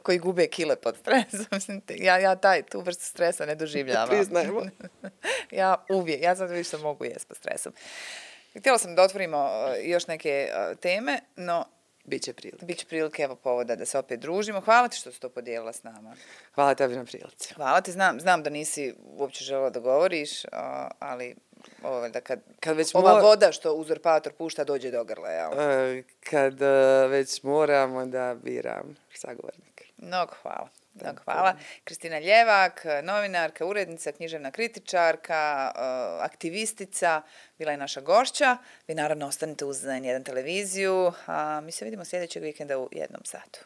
koji gube kile pod stresom, ja, ja taj, tu vrstu stresa ne doživljavam. Priznajemo. ja uvijek, ja sad više mogu jesti pod stresom. Htjela sam da otvorimo e, još neke e, teme, no Biće prilike. bit će prilike evo povoda da se opet družimo. Hvala ti što si to podijelila s nama. Hvala tebi na prilici. Hvala ti, znam, znam da nisi uopće želela da govoriš, ali ovo, da kad, Kad već ova mo- voda što uzurpator pušta dođe do grla, jel? E, Kad e, već moramo da biram sagovornike. Mnogo hvala. Mnogo hvala. Kristina Ljevak, novinarka, urednica, književna kritičarka, eh, aktivistica, bila je naša gošća. Vi naravno ostanite uz N1 televiziju, a mi se vidimo sljedećeg vikenda u jednom satu.